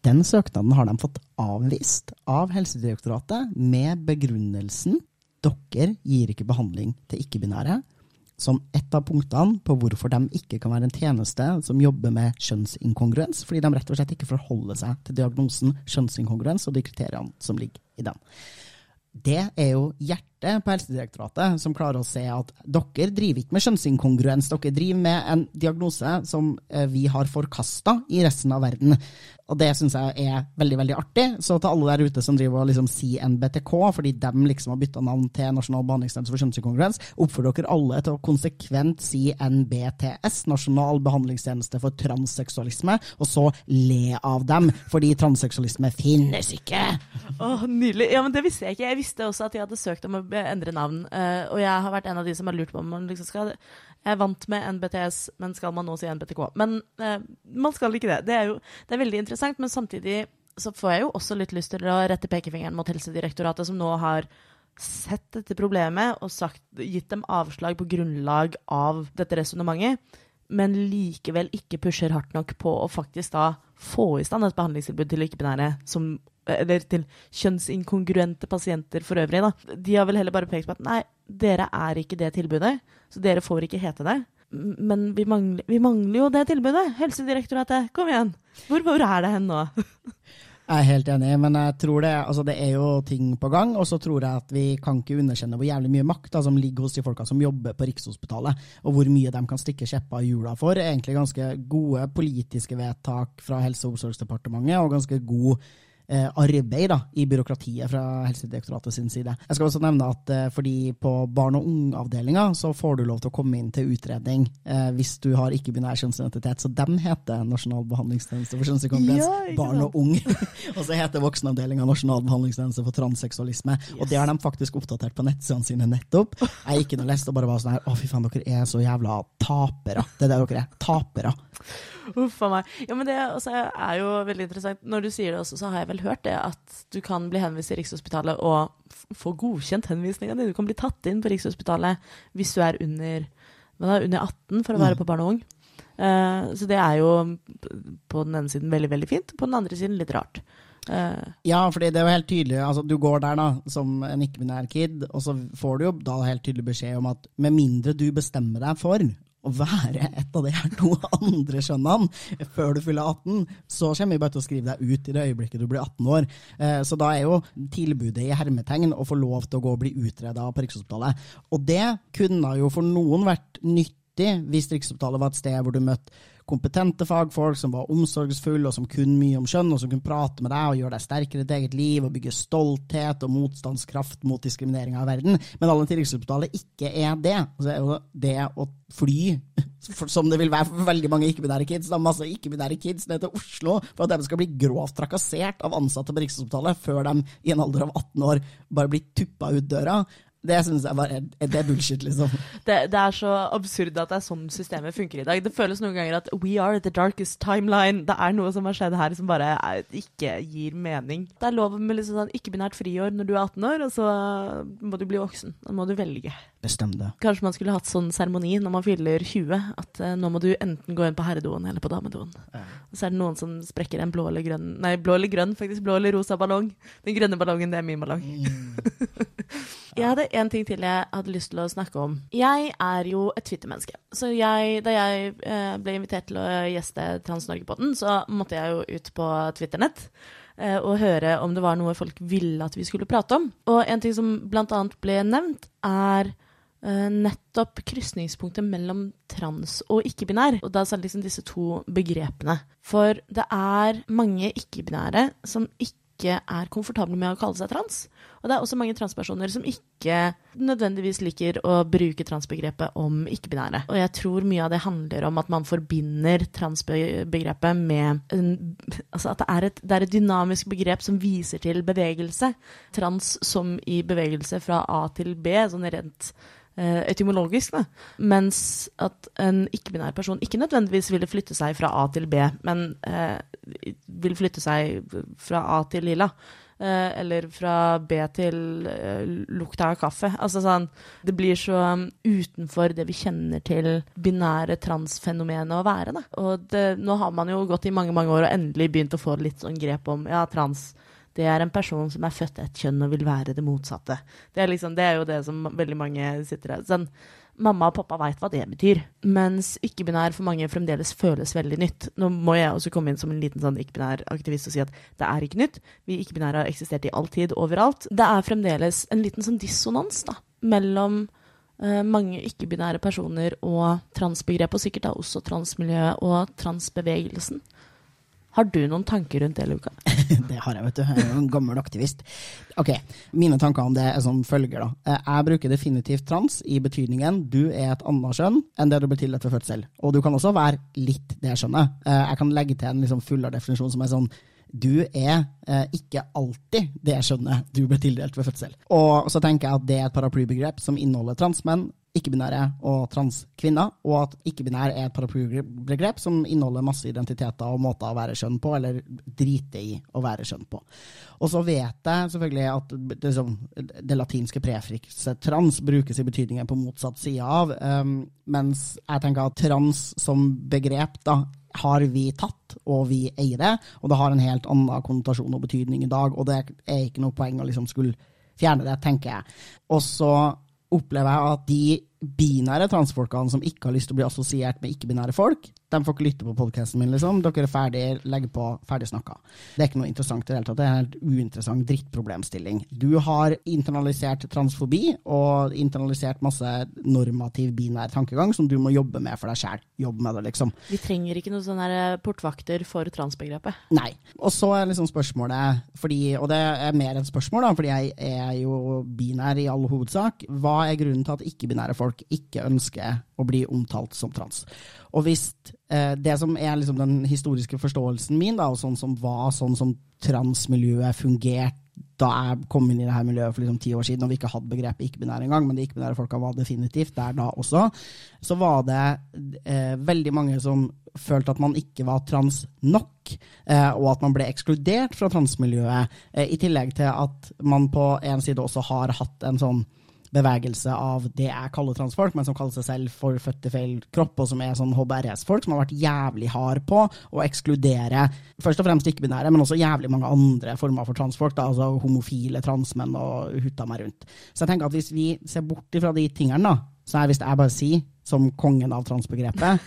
Den søknaden har de fått avvist av Helsedirektoratet med begrunnelsen dere gir ikke behandling til ikke-binære, som ett av punktene på hvorfor de ikke kan være en tjeneste som jobber med kjønnsinkongruens, fordi de rett og slett ikke forholder seg til diagnosen kjønnsinkongruens og de kriteriene som ligger i den. Det er jo hjertet på Helsedirektoratet som klarer å se at dere driver ikke med kjønnsinkongruens, dere driver med en diagnose som eh, vi har forkasta i resten av verden. Og det syns jeg er veldig veldig artig. Så til alle der ute som driver og liksom sier NBTK, fordi de liksom har bytta navn til Nasjonal behandlingsnemnd for kjønnsinkongruens, oppfordrer dere alle til å konsekvent si NBTS, Nasjonal behandlingstjeneste for transseksualisme, og så le av dem, fordi transseksualisme finnes ikke. Åh, Nydelig. Ja, men det visste jeg ikke. Jeg visste også at de hadde søkt om å endre navn. Eh, og jeg har vært en av de som har lurt på om man liksom skal Jeg er vant med NBTS, men skal man nå si NBTK? Men eh, man skal ikke det. Det er jo det er veldig interessant, men samtidig så får jeg jo også litt lyst til å rette pekefingeren mot Helsedirektoratet, som nå har sett dette problemet og sagt, gitt dem avslag på grunnlag av dette resonnementet, men likevel ikke pusher hardt nok på å faktisk da få i stand et behandlingstilbud til ikke-binære eller til kjønnsinkongruente pasienter for øvrig. Da. De har vel heller bare pekt på at nei, dere er ikke det tilbudet, så dere får ikke hete det. Men vi mangler, vi mangler jo det tilbudet! Helsedirektoratet, kom igjen! Hvor, hvor er det hen nå? Jeg er helt enig, men jeg tror det, altså det er jo ting på gang. Og så tror jeg at vi kan ikke underkjenne hvor jævlig mye makt da, som ligger hos de folka som jobber på Rikshospitalet, og hvor mye de kan stikke kjepper i hjula for. Egentlig ganske gode politiske vedtak fra Helse- og omsorgsdepartementet, og ganske god arbeid da, i byråkratiet fra Helsedirektoratet sin side. Jeg skal også nevne at eh, fordi på barn og ung-avdelinga så får du lov til å komme inn til utredning eh, hvis du har ikke-binær kjønnsidentitet, så dem heter Nasjonal behandlingstjeneste for kjønnsinkongruens Ja, barn og ung. og så heter voksenavdelinga Nasjonal behandlingstjeneste for transseksualisme. Og det har de faktisk oppdatert på nettsidene sine nettopp. Jeg gikk inn og leste og bare var sånn her Å, fy faen, dere er så jævla tapere. Det er det dere er. Tapere. Uff a meg. Ja, men det også er jo veldig interessant. Når du sier det også, så har jeg vel hørt det at du kan bli henvist til Rikshospitalet og få godkjent henvisninga di. Du kan bli tatt inn på Rikshospitalet hvis du er under, da, under 18 for å være Mm. på barn og ung. Uh, så det er jo på den ene siden veldig, veldig fint, på den andre siden litt rart. Uh, Ja, fordi det er jo helt tydelig. altså Du går der da, som en ikke-binær kid, og så får du jo da helt tydelig beskjed om at med mindre du bestemmer deg for å være et av de her to andre skjønnene før du fyller 18, så kommer vi bare til å skrive deg ut i det øyeblikket du blir 18 år. Eh, Så da er jo tilbudet i hermetegn å få lov til å gå og bli utreda på Rikshospitalet. Og det kunne jo for noen vært nyttig hvis Riksopptalet var et sted hvor du møtte kompetente fagfolk som var omsorgsfulle og som kunne mye om skjønn, og som kunne prate med deg og gjøre deg sterkere i ditt eget liv og bygge stolthet og motstandskraft mot diskriminering av verden. Men alle til Rikshospitalet ikke er det. Altså, er jo det å fly, som det vil være for veldig mange ikke-binære kids, da masse ikke-binære kids ned til Oslo for at de skal bli grovt trakassert av ansatte på Rikshospitalet før de i en alder av 18 år bare blir tuppa ut døra. Det syns jeg bare er, det er bullshit, liksom. det, det er så absurd at det er sånn systemet funker i dag. Det føles noen ganger at we are the darkest timeline. Det er noe som har skjedd her som bare er, ikke gir mening. Det er lov med liksom sånn ikke-binært friår når du er 18 år, og så må du bli voksen. Da må du velge. Bestem det. Kanskje man skulle hatt sånn seremoni når man fyller 20, at uh, nå må du enten gå inn på herredoen eller på damedoen. Og så er det noen som sprekker en blå eller grønn Nei, blå eller grønn, faktisk. Blå eller rosa ballong. Den grønne ballongen, det er min ballong. Jeg hadde en ting til jeg hadde lyst til å snakke om. Jeg er jo et Twitter-menneske. Så jeg, da jeg eh, ble invitert til å gjeste Trans-Norge-podden, så måtte jeg jo ut på Twitternett eh, og høre om det var noe folk ville at vi skulle prate om. Og en ting som blant annet ble nevnt, er eh, nettopp krysningspunktet mellom trans og ikke-binær. Og da det liksom disse to begrepene. For det er mange ikke-binære som ikke er komfortable med å kalle seg trans. Og det er også mange transpersoner som ikke nødvendigvis liker å bruke transbegrepet om ikke-binære. Og jeg tror mye av det handler om at man forbinder transbegrepet med en, Altså at det er, et, det er et dynamisk begrep som viser til bevegelse. Trans som i bevegelse fra A til B, sånn rent etymologisk, da. Mens at en ikke-binær person ikke nødvendigvis ville flytte seg fra A til B, men eh, vil flytte seg fra A til lilla. Eh, eller fra B til eh, lukta av kaffe. Altså sånn Det blir så um, utenfor det vi kjenner til binære transfenomenet å være, da. Og det, nå har man jo gått i mange, mange år og endelig begynt å få litt sånn grep om ja, trans. Det er en person som er født et kjønn og vil være det motsatte. Det er, liksom, det er jo det som veldig mange sitter her Sånn, Mamma og pappa veit hva det betyr, mens ikke-binær for mange fremdeles føles veldig nytt. Nå må jeg også komme inn som en liten sånn ikke-binær aktivist og si at det er ikke nytt. Vi ikke-binære har eksistert i all tid, overalt. Det er fremdeles en liten sånn dissonans da, mellom uh, mange ikke-binære personer og transbegrepet, og sikkert da også transmiljøet og transbevegelsen. Har du noen tanker rundt det, Luka? Det har jeg, vet du. Jeg er jo en gammel aktivist. Ok, Mine tanker om det er som følger. da. Eh, Jeg bruker definitivt trans i betydningen du er et annet kjønn enn det du ble tildelt ved fødsel. Og du kan også være litt det skjønnet. Eh, Jeg kan legge til en liksom fullere definisjon som er sånn du er eh, ikke alltid det skjønnet du ble tildelt ved fødsel. Og så tenker jeg at det er et paraplybegrep som inneholder transmenn, ikke-binære og transkvinner, og at ikke-binær er et paraplybegrep som inneholder masse identiteter og måter å være skjønn på, eller drite i å være skjønn på. Og så vet jeg selvfølgelig at det, liksom, det latinske prefikset trans brukes i betydningen på motsatt side av, um, mens jeg tenker at trans som begrep da, har vi tatt, og vi eier det, og det har en helt annen konnotasjon og betydning i dag, og det er ikke noe poeng å liksom skulle fjerne det, tenker jeg. Og så opplever jeg at de binære transfolkene som ikke har lyst til å bli assosiert med ikke-binære folk, de får ikke lytte på podkasten min, liksom. Dere er ferdig, legger på, ferdig snakka. Det er ikke noe interessant i det hele tatt. Det er en helt uinteressant drittproblemstilling. Du har internalisert transfobi og internalisert masse normativ binær tankegang som du må jobbe med for deg sjæl. Jobb med det, liksom. Vi trenger ikke noen sånne portvakter for transbegrepet. Nei. Og så er liksom spørsmålet, fordi, og det er mer et spørsmål, da, fordi jeg er jo binær i all hovedsak, hva er grunnen til at ikke-binære folk ikke ønsker å bli omtalt som trans? Og hvis eh, det som er liksom den historiske forståelsen min, da, og sånn som var sånn som transmiljøet fungerte da jeg kom inn i det her miljøet for liksom ti år siden, og vi ikke hadde begrepet ikke-binære engang, men de ikke-binære folka var definitivt der da også, så var det eh, veldig mange som følte at man ikke var trans nok, eh, og at man ble ekskludert fra transmiljøet, eh, i tillegg til at man på en side også har hatt en sånn bevegelse av det jeg kaller transfolk, men som kaller seg selv for født i feil kropp, og som er sånn HBRS-folk, som har vært jævlig hard på å ekskludere først og fremst ikke-binære, men også jævlig mange andre former for transfolk, da, altså homofile transmenn og hutta meg rundt. Så jeg tenker at hvis vi ser bort ifra de tingene, da, så er hvis jeg bare sier, som kongen av transbegrepet,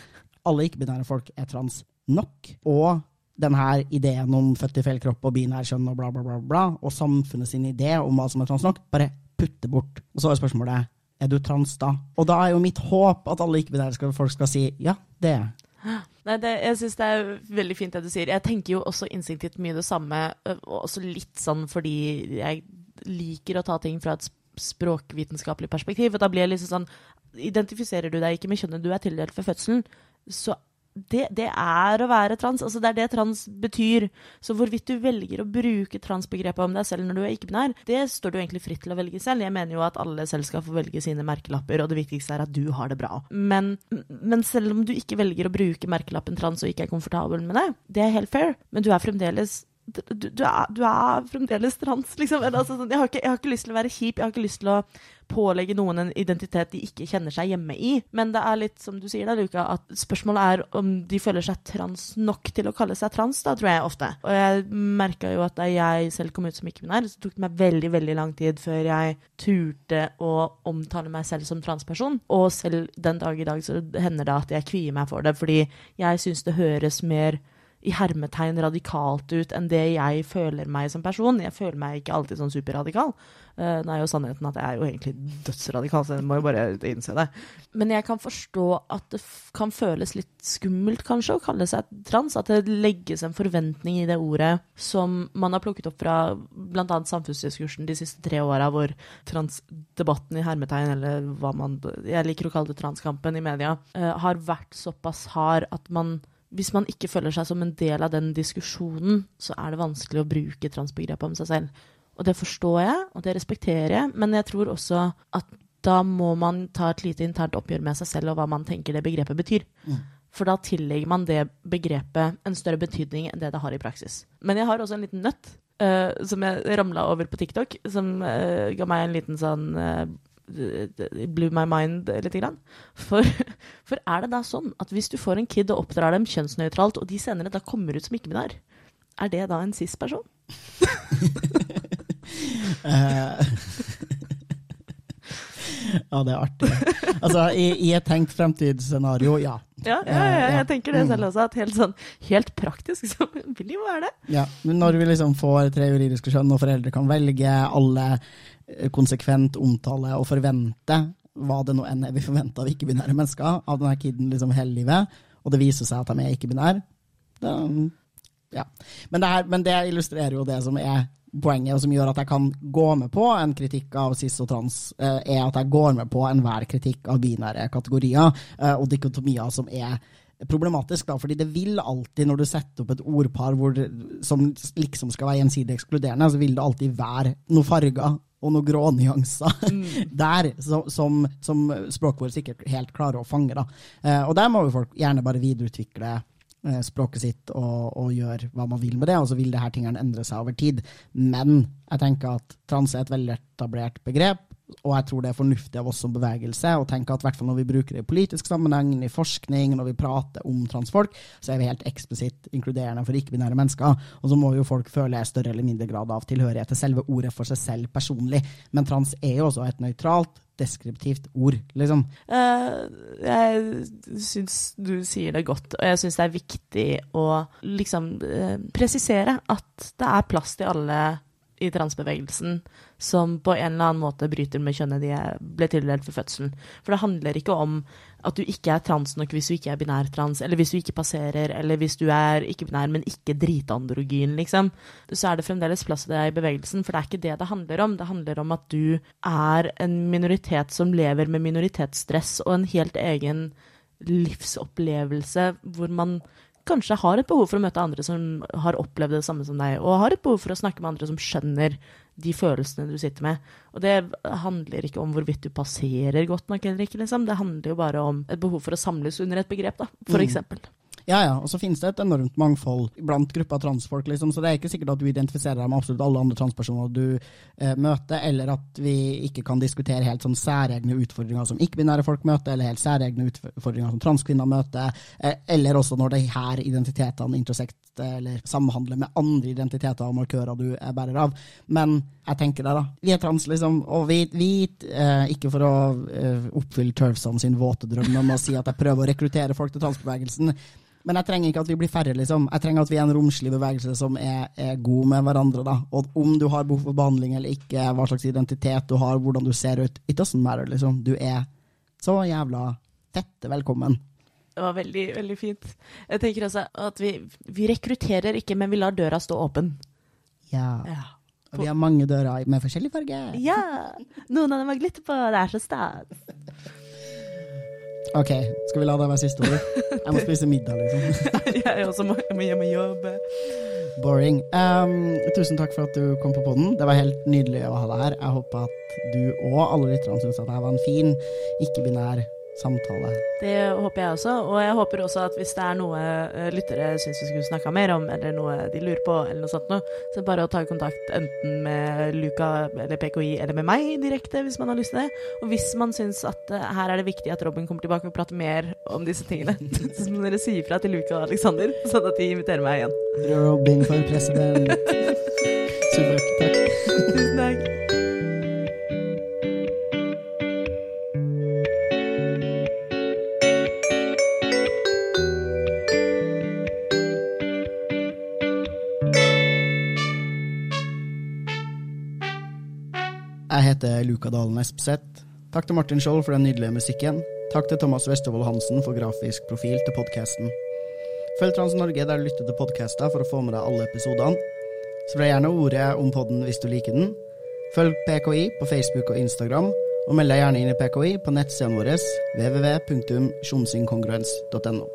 alle ikke-binære folk er trans nok, og denne ideen om født i feil kropp og binær kjønn og bla, bla, bla, bla, og samfunnet sin idé om hva som er trans nok, bare putte bort. Og så er spørsmålet er du trans da? Og da er jo mitt håp at alle ikke-binære folk skal si ja, det er Nei, det, jeg syns det er veldig fint det du sier. Jeg tenker jo også instinktivt mye det samme, og også litt sånn fordi jeg liker å ta ting fra et språkvitenskapelig perspektiv. Og da blir jeg liksom sånn Identifiserer du deg ikke med kjønnet du er tildelt ved fødselen, så det, det, er å være trans. Altså det er det trans betyr. Så hvorvidt du velger å bruke transbegrepet om deg selv når du er ikke-binær, det står du egentlig fritt til å velge selv. Jeg mener jo at alle selv skal få velge sine merkelapper, og det viktigste er at du har det bra. Men, men selv om du ikke velger å bruke merkelappen trans og ikke er komfortabel med det, det er helt fair, men du er fremdeles du, du, er, du, er, fremdeles trans, liksom. Altså, sånn, jeg, har ikke, jeg, har ikke, lyst til å være kjip, jeg har ikke lyst til å pålegge noen en identitet de ikke kjenner seg hjemme i. Men det er litt som du sier da, Luka, at spørsmålet er om de føler seg trans nok til å kalle seg trans, da, tror jeg ofte. Og jeg merka jo at da jeg selv kom ut som ikke-binær, så tok det meg veldig, veldig lang tid før jeg turte å omtale meg selv som transperson. Og selv den dag i dag så hender det at jeg kvier meg for det, fordi jeg syns det høres mer i hermetegn radikalt ut enn det jeg føler meg som person. Jeg føler meg ikke alltid sånn superradikal. Uh, nå er jo sannheten at jeg er jo egentlig dødsradikal, så jeg må jo bare innse det. Men jeg kan forstå at det kan føles litt skummelt, kanskje, å kalle seg trans. At det legges en forventning i det ordet som man har plukket opp fra bl.a. samfunnsdiskursen de siste tre åra, hvor transdebatten i hermetegn, eller hva man Jeg liker å kalle det transkampen i media, uh, har vært såpass hard at man hvis man ikke føler seg som en del av den diskusjonen, så er det vanskelig å bruke transbegrepet om seg selv. Og det forstår jeg, og det respekterer jeg, men jeg tror også at da må man ta et lite internt oppgjør med seg selv og hva man tenker det begrepet betyr. Mm. For da tillegger man det begrepet en større betydning enn det det har i praksis. Men jeg har også en liten nøtt uh, som jeg ramla over på TikTok, som uh, ga meg en liten sånn uh, blew my mind litt. Grann. For, for, er det da sånn at hvis du får en kid og oppdrar dem kjønnsnøytralt, og de senere da kommer ut som ikke-binær, er det da en cis-person? Eh, ja, det er artig. Altså, i, i et tenkt fremtidsscenario, ja. Ja, ja, ja, jeg tenker det selv også. At helt, sånn, helt praktisk så vil det jo være det. Ja, men Når vi liksom får tre juridiske kjønn, og foreldre kan velge alle konsekvent omtale og forvente hva det nå enn er vi forventer av ikke-binære mennesker, av denne kiden liksom hele livet, og det viser seg at de er ikke-binære. Ja. Men, men, det illustrerer jo det som er poenget, og som gjør at jeg kan gå med på en kritikk av cis og trans, eh, er at jeg går med på enhver kritikk av binære kategorier eh, og dikotomier som er problematisk, da, fordi det vil alltid, når du setter opp et ordpar det, som liksom skal være gjensidig ekskluderende, så vil det alltid være noe farger og noen grå nyanser mm. der, som, som, som språket vårt sikkert helt klarer å fange. da. Eh, og der må jo folk gjerne bare videreutvikle eh, språket sitt og, og gjøre hva man vil med det, og så vil det her tingene endre seg over tid. Men jeg tenker at trans er et veldig etablert begrep. Og jeg tror det er fornuftig av oss som bevegelse å tenke at hvert når vi bruker det i politisk sammenheng, i forskning, når vi prater om transfolk, så er vi helt eksplisitt inkluderende for ikke-binære mennesker. Og så må jo folk føle større eller mindre grad av tilhørighet til selve ordet for seg selv personlig. Men trans er jo også et nøytralt, deskriptivt ord, liksom. Uh, jeg syns du sier det godt, og jeg syns det er viktig å liksom uh, presisere at det er plass til alle i transbevegelsen som på en eller annen måte bryter med kjønnet de ble tildelt for fødselen. For det handler ikke om at du ikke er trans nok hvis du ikke er binærtrans, eller hvis du ikke passerer, eller hvis du er ikke-binær, men ikke dritandrogyn, liksom. Så er det fremdeles plass til deg i bevegelsen, for det er ikke det det handler om. Det handler om at du er en minoritet som lever med minoritetsstress og en helt egen livsopplevelse hvor man kanskje har et behov for å møte andre som har opplevd det samme som deg, og har et behov for å snakke med andre som skjønner de følelsene du sitter med. Og det handler ikke om hvorvidt du passerer godt nok eller ikke, liksom. Det handler jo bare om et behov for å samles under et begrep, da, for mm. eksempel. Ja, ja. Og så finnes det et enormt mangfold blant grupper transfolk, liksom. Så det er ikke sikkert at du identifiserer deg med absolutt alle andre transpersoner du eh, møter, eller at vi ikke kan diskutere helt sånn særegne utfordringer som ikke-binære folk møter, eller helt særegne utfordringer som transkvinner møter, eh, eller også når de her identitetene intersekter eller samhandle med andre identiteter og markører du er bærer av. Men jeg tenker det, da. Vi er trans, liksom. Og vi, vi eh, ikke for å eh, oppfylle Turfson sin våte drøm om å si at jeg prøver å rekruttere folk til transbevegelsen, men jeg trenger ikke at vi blir færre, liksom. Jeg trenger at vi er en romslig bevegelse som er, er god med hverandre. da. Og om du har behov for behandling eller ikke, hva slags identitet du har, hvordan du ser ut, it doesn't matter, liksom. Du er så jævla fette velkommen. Det var veldig, veldig fint. Jeg tenker også at vi, vi rekrutterer ikke, men vi lar døra stå åpen. Ja. ja. Og vi har mange dører med forskjellig farge. Ja! Noen av dem har glitter på. Det er så stas. OK, skal vi la det være siste ord? Jeg må spise middag, liksom. jeg også må, jeg må hjem og jobbe. Boring. Um, tusen takk for at du kom på poden. Det var helt nydelig å ha deg her. Jeg håper at du og alle lytterne syns at det var en fin, ikke-binær samtale. Det håper jeg også, og jeg håper også at hvis det er noe uh, lyttere syns vi skulle snakka mer om, eller noe de lurer på, eller noe sånt noe, så bare å ta kontakt enten med Luka eller PKI eller med meg direkte, hvis man har lyst til det. Og hvis man syns at uh, her er det viktig at Robin kommer tilbake og prater mer om disse tingene, så må dere si ifra til Luka og Aleksander, sånn at de inviterer meg igjen. Robin for president. Heter Luka Dalen Espseth. Takk til Martin Skjold for den nydelige musikken. Takk til Thomas Westervold Hansen for grafisk profil til podkasten. Følg Trans Norge der du lytter til podkaster for å få med deg alle episodene. Spre gjerne ordet om podden hvis du liker den. Følg PKI på Facebook og Instagram, og meld deg gjerne inn i PKI på nettsiden vår www.sjonsingkongruens.no.